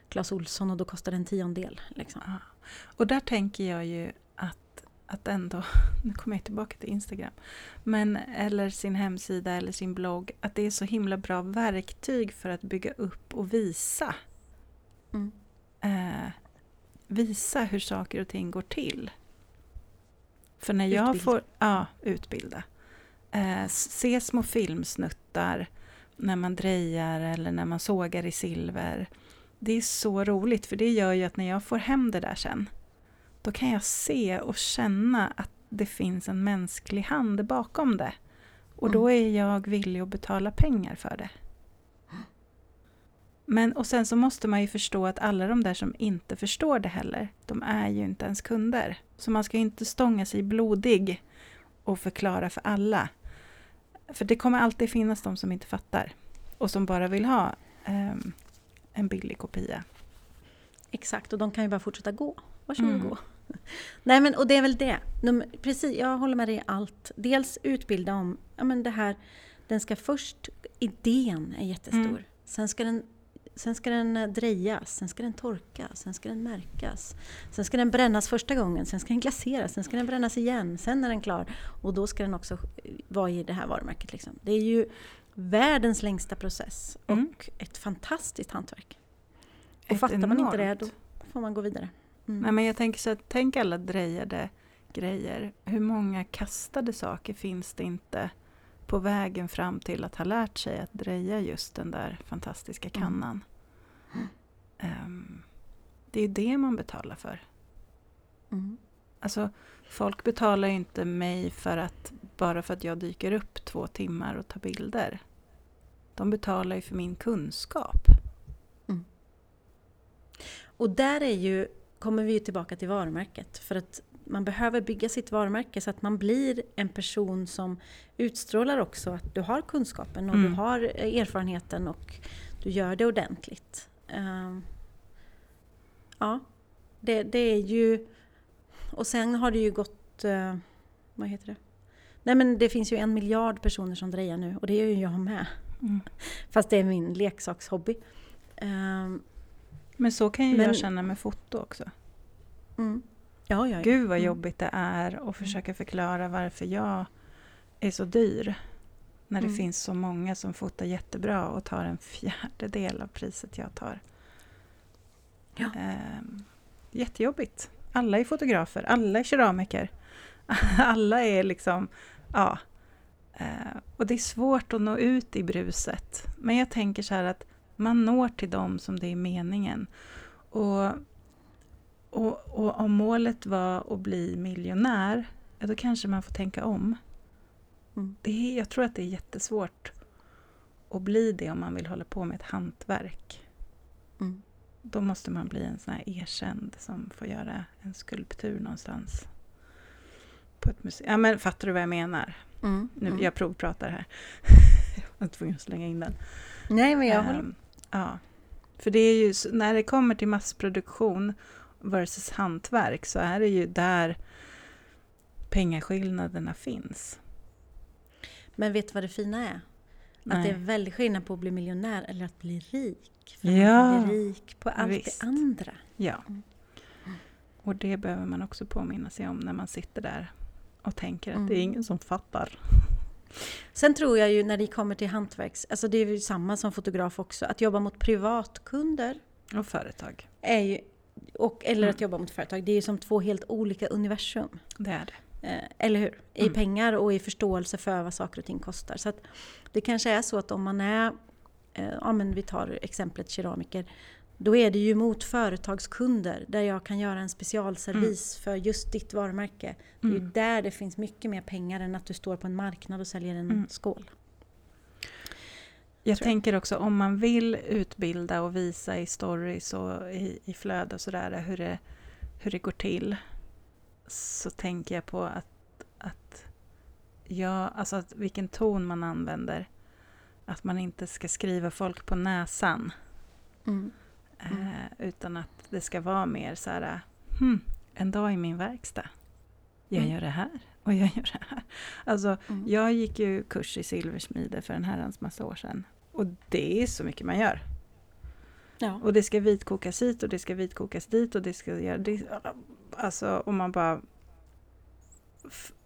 Clas Olsson och då kostar det en tiondel. Liksom. Ja.
Och där tänker jag ju att, att ändå, nu kommer jag tillbaka till Instagram, men eller sin hemsida eller sin blogg, att det är så himla bra verktyg för att bygga upp och visa. Mm. Eh, visa hur saker och ting går till. För när jag utbilda. får... Ja, utbilda eh, se små filmsnuttar när man drejar eller när man sågar i silver. Det är så roligt för det gör ju att när jag får hem det där sen då kan jag se och känna att det finns en mänsklig hand bakom det. Och då mm. är jag villig att betala pengar för det. Men och sen så måste man ju förstå att alla de där som inte förstår det heller, de är ju inte ens kunder. Så man ska inte stånga sig blodig och förklara för alla. För det kommer alltid finnas de som inte fattar och som bara vill ha um, en billig kopia.
Exakt, och de kan ju bara fortsätta gå. Varsågod mm. gå. Nej men och det är väl det. De, precis, jag håller med dig i allt. Dels utbilda om, ja men det här, den ska först, idén är jättestor. Mm. Sen ska den Sen ska den eh, drejas, sen ska den torkas, sen ska den märkas. Sen ska den brännas första gången, sen ska den glaseras, sen ska den brännas igen, sen är den klar. Och då ska den också vara i det här varumärket. Liksom. Det är ju världens längsta process och mm. ett fantastiskt hantverk. Och ett fattar man inte det, då får man gå vidare.
Mm. Nej, men jag tänker så att, tänk alla drejade grejer. Hur många kastade saker finns det inte på vägen fram till att ha lärt sig att dreja just den där fantastiska mm. kannan. Mm. Um, det är det man betalar för. Mm. Alltså, folk betalar ju inte mig för att, bara för att jag dyker upp två timmar och tar bilder. De betalar ju för min kunskap. Mm.
Och där är ju, kommer vi tillbaka till varumärket. För att man behöver bygga sitt varumärke så att man blir en person som utstrålar också att du har kunskapen och mm. du har erfarenheten och du gör det ordentligt. Uh, ja, det, det, är ju... Och sen har det ju gått... Uh, vad heter det? Nej men det finns ju en miljard personer som drejar nu och det är ju jag med. Mm. Fast det är min leksakshobby. Uh,
men så kan ju men, jag känna med foto också. Mm. Ja, ja, ja. Gud vad mm. jobbigt det är att mm. försöka förklara varför jag är så dyr. När det mm. finns så många som fotar jättebra och tar en fjärdedel av priset jag tar. Ja. Ähm, jättejobbigt. Alla är fotografer, alla är keramiker. alla är liksom, ja. Äh, och det är svårt att nå ut i bruset. Men jag tänker så här att man når till dem som det är meningen. Och och, och, om målet var att bli miljonär, ja, då kanske man får tänka om. Mm. Det är, jag tror att det är jättesvårt att bli det om man vill hålla på med ett hantverk. Mm. Då måste man bli en sån här erkänd som får göra en skulptur någonstans. På ett museum. Ja, men fattar du vad jag menar? Mm. Nu, mm. Jag provpratar här. jag var tvungen att slänga in den.
Nej, men jag um, håller...
Ja. För det är ju, när det kommer till massproduktion versus hantverk så är det ju där pengaskillnaderna finns.
Men vet du vad det fina är? Nej. Att det är väldigt skillnad på att bli miljonär eller att bli rik. För
ja,
man blir rik på allt visst. det andra.
Ja. Mm. Och det behöver man också påminna sig om när man sitter där och tänker att mm. det är ingen som fattar.
Sen tror jag ju när det kommer till hantverks... Alltså det är ju samma som fotograf också. Att jobba mot privatkunder.
Och företag.
Är ju, och, eller mm. att jobba mot företag. Det är ju som två helt olika universum.
Det är det.
Eh, eller hur? I mm. pengar och i förståelse för vad saker och ting kostar. Så det kanske är så att om man är... Eh, ja men vi tar exemplet keramiker. Då är det ju mot företagskunder där jag kan göra en specialservice mm. för just ditt varumärke. Det är mm. ju där det finns mycket mer pengar än att du står på en marknad och säljer en mm. skål.
Jag tänker också om man vill utbilda och visa i stories och i, i flöde och sådär hur det, hur det går till. Så tänker jag på att, att, ja, alltså att vilken ton man använder. Att man inte ska skriva folk på näsan. Mm. Mm. Eh, utan att det ska vara mer så här, hmm, en dag i min verkstad. Jag mm. gör det här och jag gör det här. Alltså, mm. jag gick ju kurs i silversmide för en herrans massa år sedan. Och det är så mycket man gör. Ja. Och det ska vitkokas hit och det ska vitkokas dit och det ska göra det. Alltså, och man bara...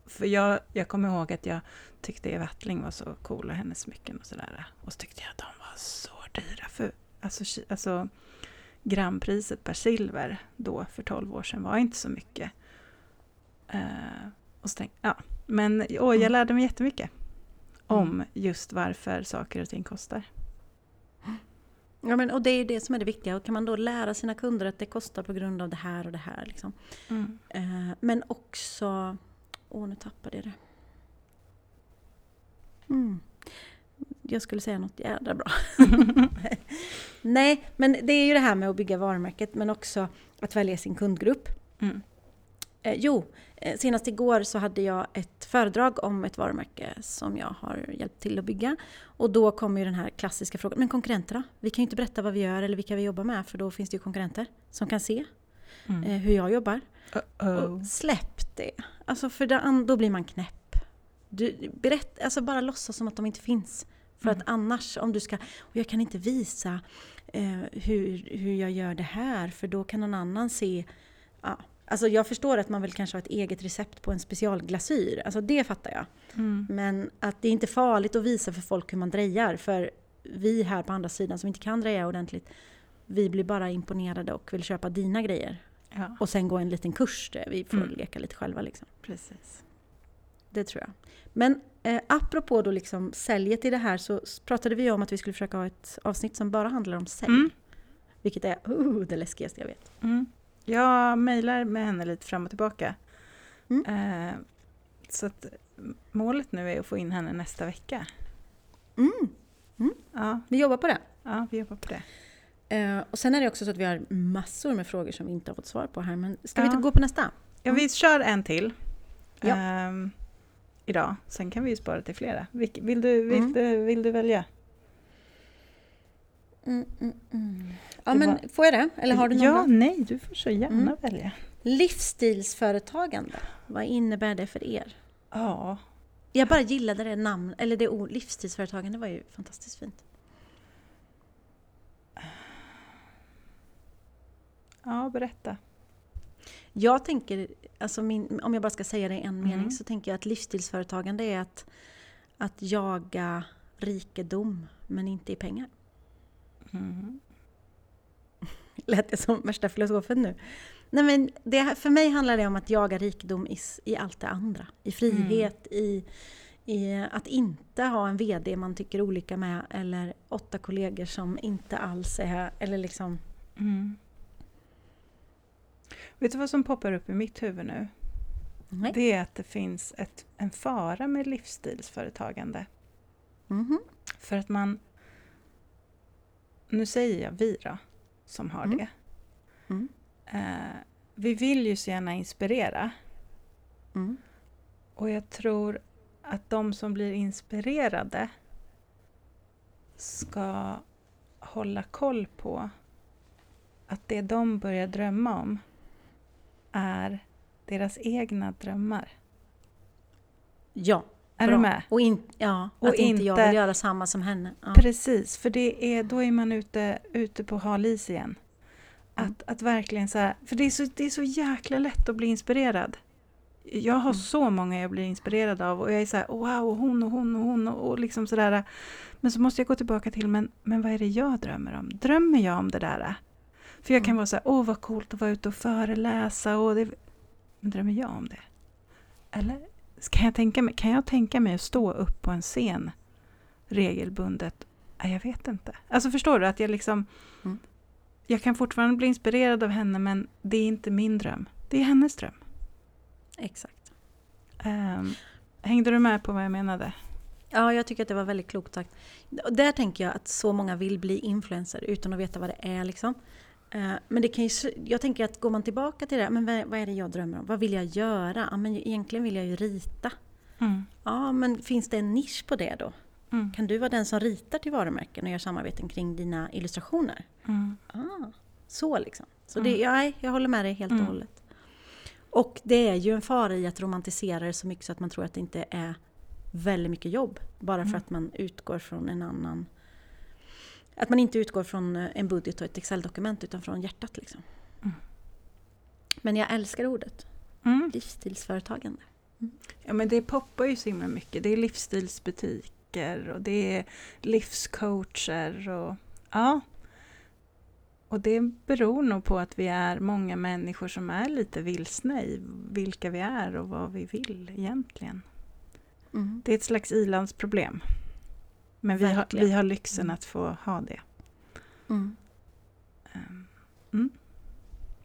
För jag, jag kommer ihåg att jag tyckte Eva Attling var så cool och hennes smycken och sådär. Och så tyckte jag att de var så dyra. För alltså, alltså grampriset per silver då för 12 år sedan var inte så mycket. Uh, och så tänkte, ja. Men åh, jag mm. lärde mig jättemycket om mm. just varför saker och ting kostar.
Ja, men, och det är det som är det viktiga. Och kan man då lära sina kunder att det kostar på grund av det här och det här. Liksom. Mm. Uh, men också... Åh, nu tappade jag det. Mm jag skulle säga något jädra bra. Nej, men det är ju det här med att bygga varumärket men också att välja sin kundgrupp. Mm. Eh, jo, eh, senast igår så hade jag ett föredrag om ett varumärke som jag har hjälpt till att bygga. Och då kommer ju den här klassiska frågan, men konkurrenter då? Vi kan ju inte berätta vad vi gör eller vilka vi jobbar med för då finns det ju konkurrenter som kan se mm. eh, hur jag jobbar. Uh -oh. släpp det! Alltså för då, då blir man knäpp. Du, berätt, alltså bara låtsas som att de inte finns. För mm. att annars, om du ska, och jag kan inte visa eh, hur, hur jag gör det här, för då kan någon annan se ja. Alltså jag förstår att man vill kanske ha ett eget recept på en specialglasyr, alltså det fattar jag. Mm. Men att det är inte farligt att visa för folk hur man drejar, för vi här på andra sidan som inte kan dreja ordentligt, vi blir bara imponerade och vill köpa dina grejer. Ja. Och sen gå en liten kurs där vi får mm. leka lite själva. Liksom.
Precis.
Det tror jag. Men Eh, apropå då liksom säljet i det här så pratade vi om att vi skulle försöka ha ett avsnitt som bara handlar om sälj. Mm. Vilket är uh, det läskigaste jag vet.
Mm. Jag mejlar med henne lite fram och tillbaka. Mm. Eh, så att målet nu är att få in henne nästa vecka.
Mm. Mm. Ja. Vi jobbar på det.
Ja, vi jobbar på det.
Eh, och sen är det också så att vi har massor med frågor som vi inte har fått svar på här. Men ska ja. vi gå på nästa?
Ja, vi kör en till. Ja. Um, idag. Sen kan vi ju spara till flera. Vill du, vill mm. du, vill du välja?
Mm, mm, mm. ja, men var... får jag det? Eller har du någon
Ja, bra? nej, du får så gärna mm. välja.
Livsstilsföretagande, vad innebär det för er?
Ja.
Jag bara gillade det namn, eller det ord, livsstilsföretagande var ju fantastiskt fint.
Ja, berätta.
Jag tänker, alltså min, om jag bara ska säga det i en mm. mening, så tänker jag att livsstilsföretagande är att, att jaga rikedom, men inte i pengar. Mm. Lät jag som värsta filosofen nu? Nej, men det, för mig handlar det om att jaga rikedom i, i allt det andra. I frihet, mm. i, i att inte ha en VD man tycker olika med eller åtta kollegor som inte alls är... Eller liksom, mm.
Vet du vad som poppar upp i mitt huvud nu? Nej. Det är att det finns ett, en fara med livsstilsföretagande. Mm. För att man... Nu säger jag vi då, som har mm. det. Mm. Uh, vi vill ju så gärna inspirera. Mm. Och jag tror att de som blir inspirerade ska hålla koll på att det de börjar drömma om är deras egna drömmar.
Ja.
Är bra. du med?
Och, in, ja, och att inte, inte jag vill göra samma som henne. Ja.
Precis, för det är, då är man ute, ute på hal is igen. Att, att verkligen så här, för det är, så, det är så jäkla lätt att bli inspirerad. Jag har mm. så många jag blir inspirerad av och jag är så här, wow, hon och hon och hon och, och liksom sådär. Men så måste jag gå tillbaka till, men, men vad är det jag drömmer om? Drömmer jag om det där? För jag kan mm. vara så här, åh vad coolt att vara ute och föreläsa och det, men drömmer jag om det? Eller kan jag, tänka mig, kan jag tänka mig att stå upp på en scen regelbundet? Nej, jag vet inte. Alltså förstår du att jag liksom... Mm. Jag kan fortfarande bli inspirerad av henne men det är inte min dröm. Det är hennes dröm.
Exakt.
Um, hängde du med på vad jag menade?
Ja, jag tycker att det var väldigt klokt sagt. Där tänker jag att så många vill bli influencer utan att veta vad det är. Liksom. Eh, men det kan ju, jag tänker att går man tillbaka till det, men vad är det jag drömmer om? Vad vill jag göra? Ja, men egentligen vill jag ju rita. Mm. Ja, men finns det en nisch på det då? Mm. Kan du vara den som ritar till varumärken och gör samarbeten kring dina illustrationer? Mm. Ah, så liksom. Så det, mm. ja, jag håller med dig helt och mm. hållet. Och det är ju en fara i att romantisera det så mycket så att man tror att det inte är väldigt mycket jobb. Bara för mm. att man utgår från en annan att man inte utgår från eh, en budget och ett Excel-dokument utan från hjärtat. Liksom. Mm. Men jag älskar ordet. Mm. Livsstilsföretagande.
Mm. Ja men det poppar ju så himla mycket. Det är livsstilsbutiker och det är livscoacher och ja. Och det beror nog på att vi är många människor som är lite vilsna i vilka vi är och vad vi vill egentligen. Mm. Det är ett slags ilandsproblem. Men vi har, vi har lyxen mm. att få ha det. Mm.
Ehm, mm.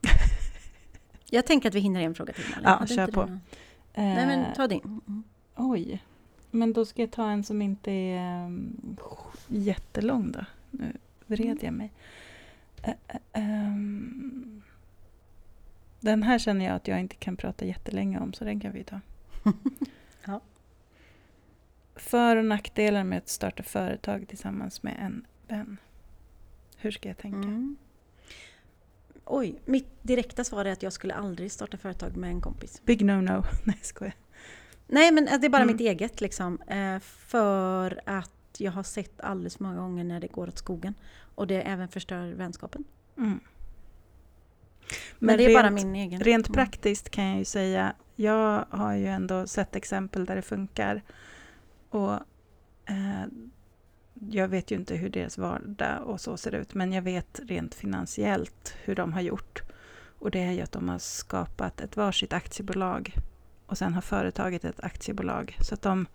jag tänker att vi hinner en fråga till.
Malin. Ja, kör på. Uh,
Nej, men ta din.
Mm. Oj. Men då ska jag ta en som inte är um, jättelång då. Nu vred mm. jag mig. Uh, uh, um, den här känner jag att jag inte kan prata jättelänge om, så den kan vi ta. För och nackdelar med att starta företag tillsammans med en vän. Hur ska jag tänka? Mm.
Oj, mitt direkta svar är att jag skulle aldrig starta företag med en kompis.
Big no-no. Nej, skojar.
Nej, men det är bara mm. mitt eget liksom. Eh, för att jag har sett alldeles för många gånger när det går åt skogen. Och det även förstör vänskapen. Mm. Men, men, det är rent, bara min egen.
Rent mm. praktiskt kan jag ju säga, jag har ju ändå sett exempel där det funkar. Och eh, jag vet ju inte hur deras vardag och så ser ut, men jag vet rent finansiellt hur de har gjort. Och det är ju att de har skapat ett varsitt aktiebolag och sen har företaget ett aktiebolag. Så att de,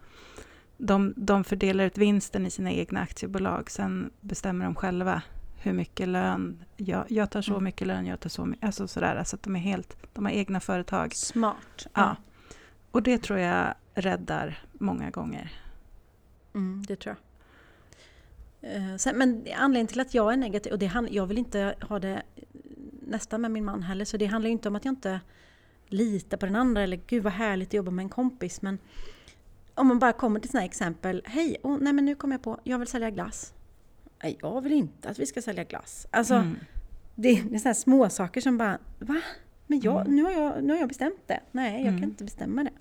de, de fördelar ut vinsten i sina egna aktiebolag. Sen bestämmer de själva hur mycket lön, jag, jag tar så mm. mycket lön, jag tar så mycket, alltså sådär. Så att de är helt, de har egna företag.
Smart.
Ja. Och det tror jag räddar många gånger.
Mm, det tror jag. Eh, sen, men anledningen till att jag är negativ, och det, jag vill inte ha det nästan med min man heller, så det handlar inte om att jag inte litar på den andra eller gud vad härligt att jobba med en kompis. Men om man bara kommer till sådana här exempel. Hej, oh, nej men nu kommer jag på, jag vill sälja glass. Nej, jag vill inte att vi ska sälja glass. Alltså, mm. det, det är sådana små saker som bara, va? Men jag, mm. nu, har jag, nu har jag bestämt det. Nej, jag mm. kan inte bestämma det.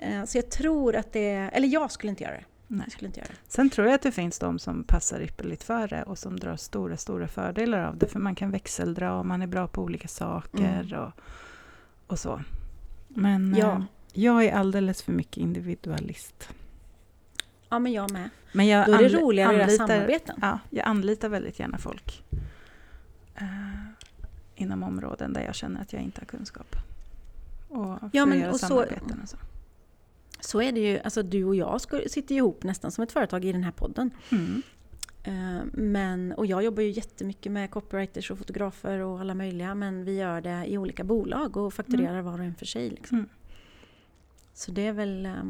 Eh, så jag tror att det, eller jag skulle inte göra det. Nej. Skulle inte göra det.
Sen tror jag att det finns de som passar ypperligt för det och som drar stora, stora fördelar av det. För man kan växeldra och man är bra på olika saker mm. och, och så. Men ja. eh, jag är alldeles för mycket individualist.
Ja, men jag med. Men jag Då är det roligare att göra samarbeten.
Ja, jag anlitar väldigt gärna folk eh, inom områden där jag känner att jag inte har kunskap. Och för ja, men, att göra och samarbeten så, och så.
Så är det ju, alltså du och jag sitter ihop nästan som ett företag i den här podden. Mm. Eh, men, och jag jobbar ju jättemycket med copywriters och fotografer och alla möjliga men vi gör det i olika bolag och fakturerar mm. var och en för sig. Liksom. Mm. Så det är väl... Eh,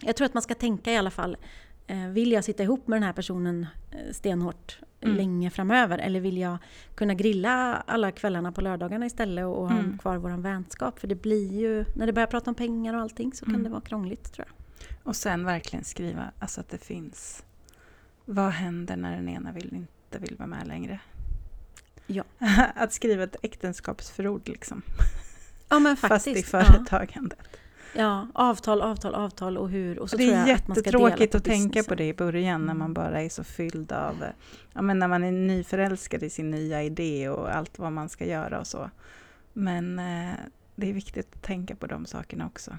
jag tror att man ska tänka i alla fall. Eh, vill jag sitta ihop med den här personen stenhårt mm. länge framöver? Eller vill jag kunna grilla alla kvällarna på lördagarna istället och ha mm. kvar vår vänskap? För det blir ju, när det börjar prata om pengar och allting så kan mm. det vara krångligt tror jag.
Och sen verkligen skriva, alltså att det finns. Vad händer när den ena vill, inte vill vara med längre? Ja. att skriva ett äktenskapsförord liksom.
Ja men faktiskt.
Fast i företagandet. Ja.
Ja, avtal, avtal, avtal och hur. Och så
det är jättetråkigt att tänka
på
det i början när man bara är så fylld av, ja men när man är nyförälskad i sin nya idé och allt vad man ska göra och så. Men eh, det är viktigt att tänka på de sakerna också.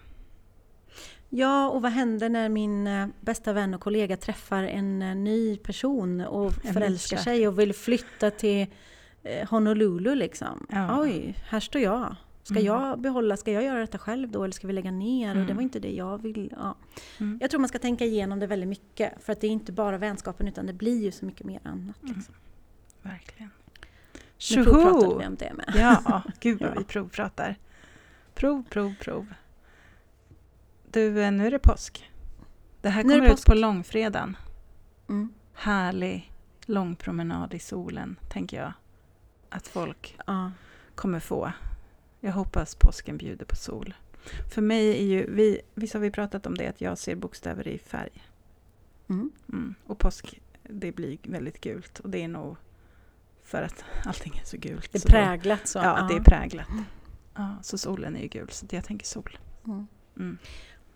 Ja, och vad händer när min eh, bästa vän och kollega träffar en eh, ny person och förälskar sig och vill flytta till eh, Honolulu liksom? Ja. Oj, här står jag. Ska mm. jag behålla, ska jag göra detta själv då eller ska vi lägga ner? Mm. Och det mm. var inte det jag vill. Ja. Mm. Jag tror man ska tänka igenom det väldigt mycket. För att det är inte bara vänskapen utan det blir ju så mycket mer annat. Mm. Liksom.
Verkligen.
Nu provpratade vi om det med.
Ja, gud vad ja. vi provpratar. Prov, prov, prov. Du, eh, nu är det påsk. Det här kommer ut på långfredagen. Mm. Härlig långpromenad i solen, tänker jag. Att folk ja. kommer få. Jag hoppas påsken bjuder på sol. För mig är ju, vi, visst har vi pratat om det, att jag ser bokstäver i färg. Mm. Mm. Och påsk, det blir väldigt gult. Och det är nog för att allting är så gult.
Det är präglat så?
Ja, det är präglat. Ja, så solen är ju gul, så jag tänker sol. Mm.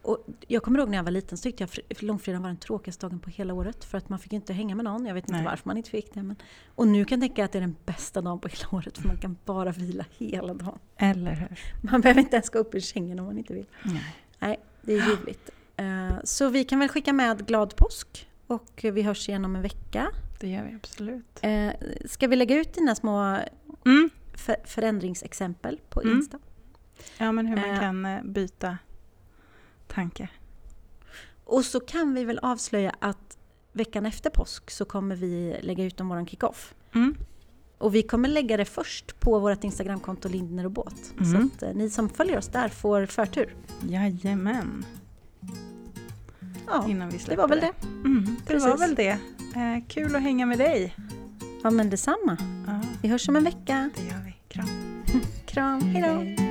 Mm. Och jag kommer ihåg när jag var liten så tyckte jag långfredagen var den tråkigaste dagen på hela året. För att man fick inte hänga med någon. Jag vet inte Nej. varför man inte fick det. Men, och nu kan jag tänka att det är den bästa dagen på hela året. För man kan bara vila hela dagen.
Eller hur?
Man behöver inte ens gå upp ur sängen om man inte vill.
Nej,
Nej det är ljuvligt. Uh, så vi kan väl skicka med glad påsk. Och vi hörs igen om en vecka.
Det gör vi absolut.
Uh, ska vi lägga ut dina små mm. förändringsexempel på mm. Insta?
Ja, men hur man uh, kan byta tanke.
Och så kan vi väl avslöja att veckan efter påsk så kommer vi lägga ut om våran kickoff. Mm. Och vi kommer lägga det först på vårt Instagramkonto Lindner och Båt. Mm. Så att eh, ni som följer oss där får förtur.
Jajamän.
Ja, Innan vi det var väl det. det.
Mm, det var väl det. Eh, kul att hänga med dig.
Ja men detsamma. Ja. Vi hörs om en vecka.
Det gör vi. Kram.
Kram, hejdå. Hej.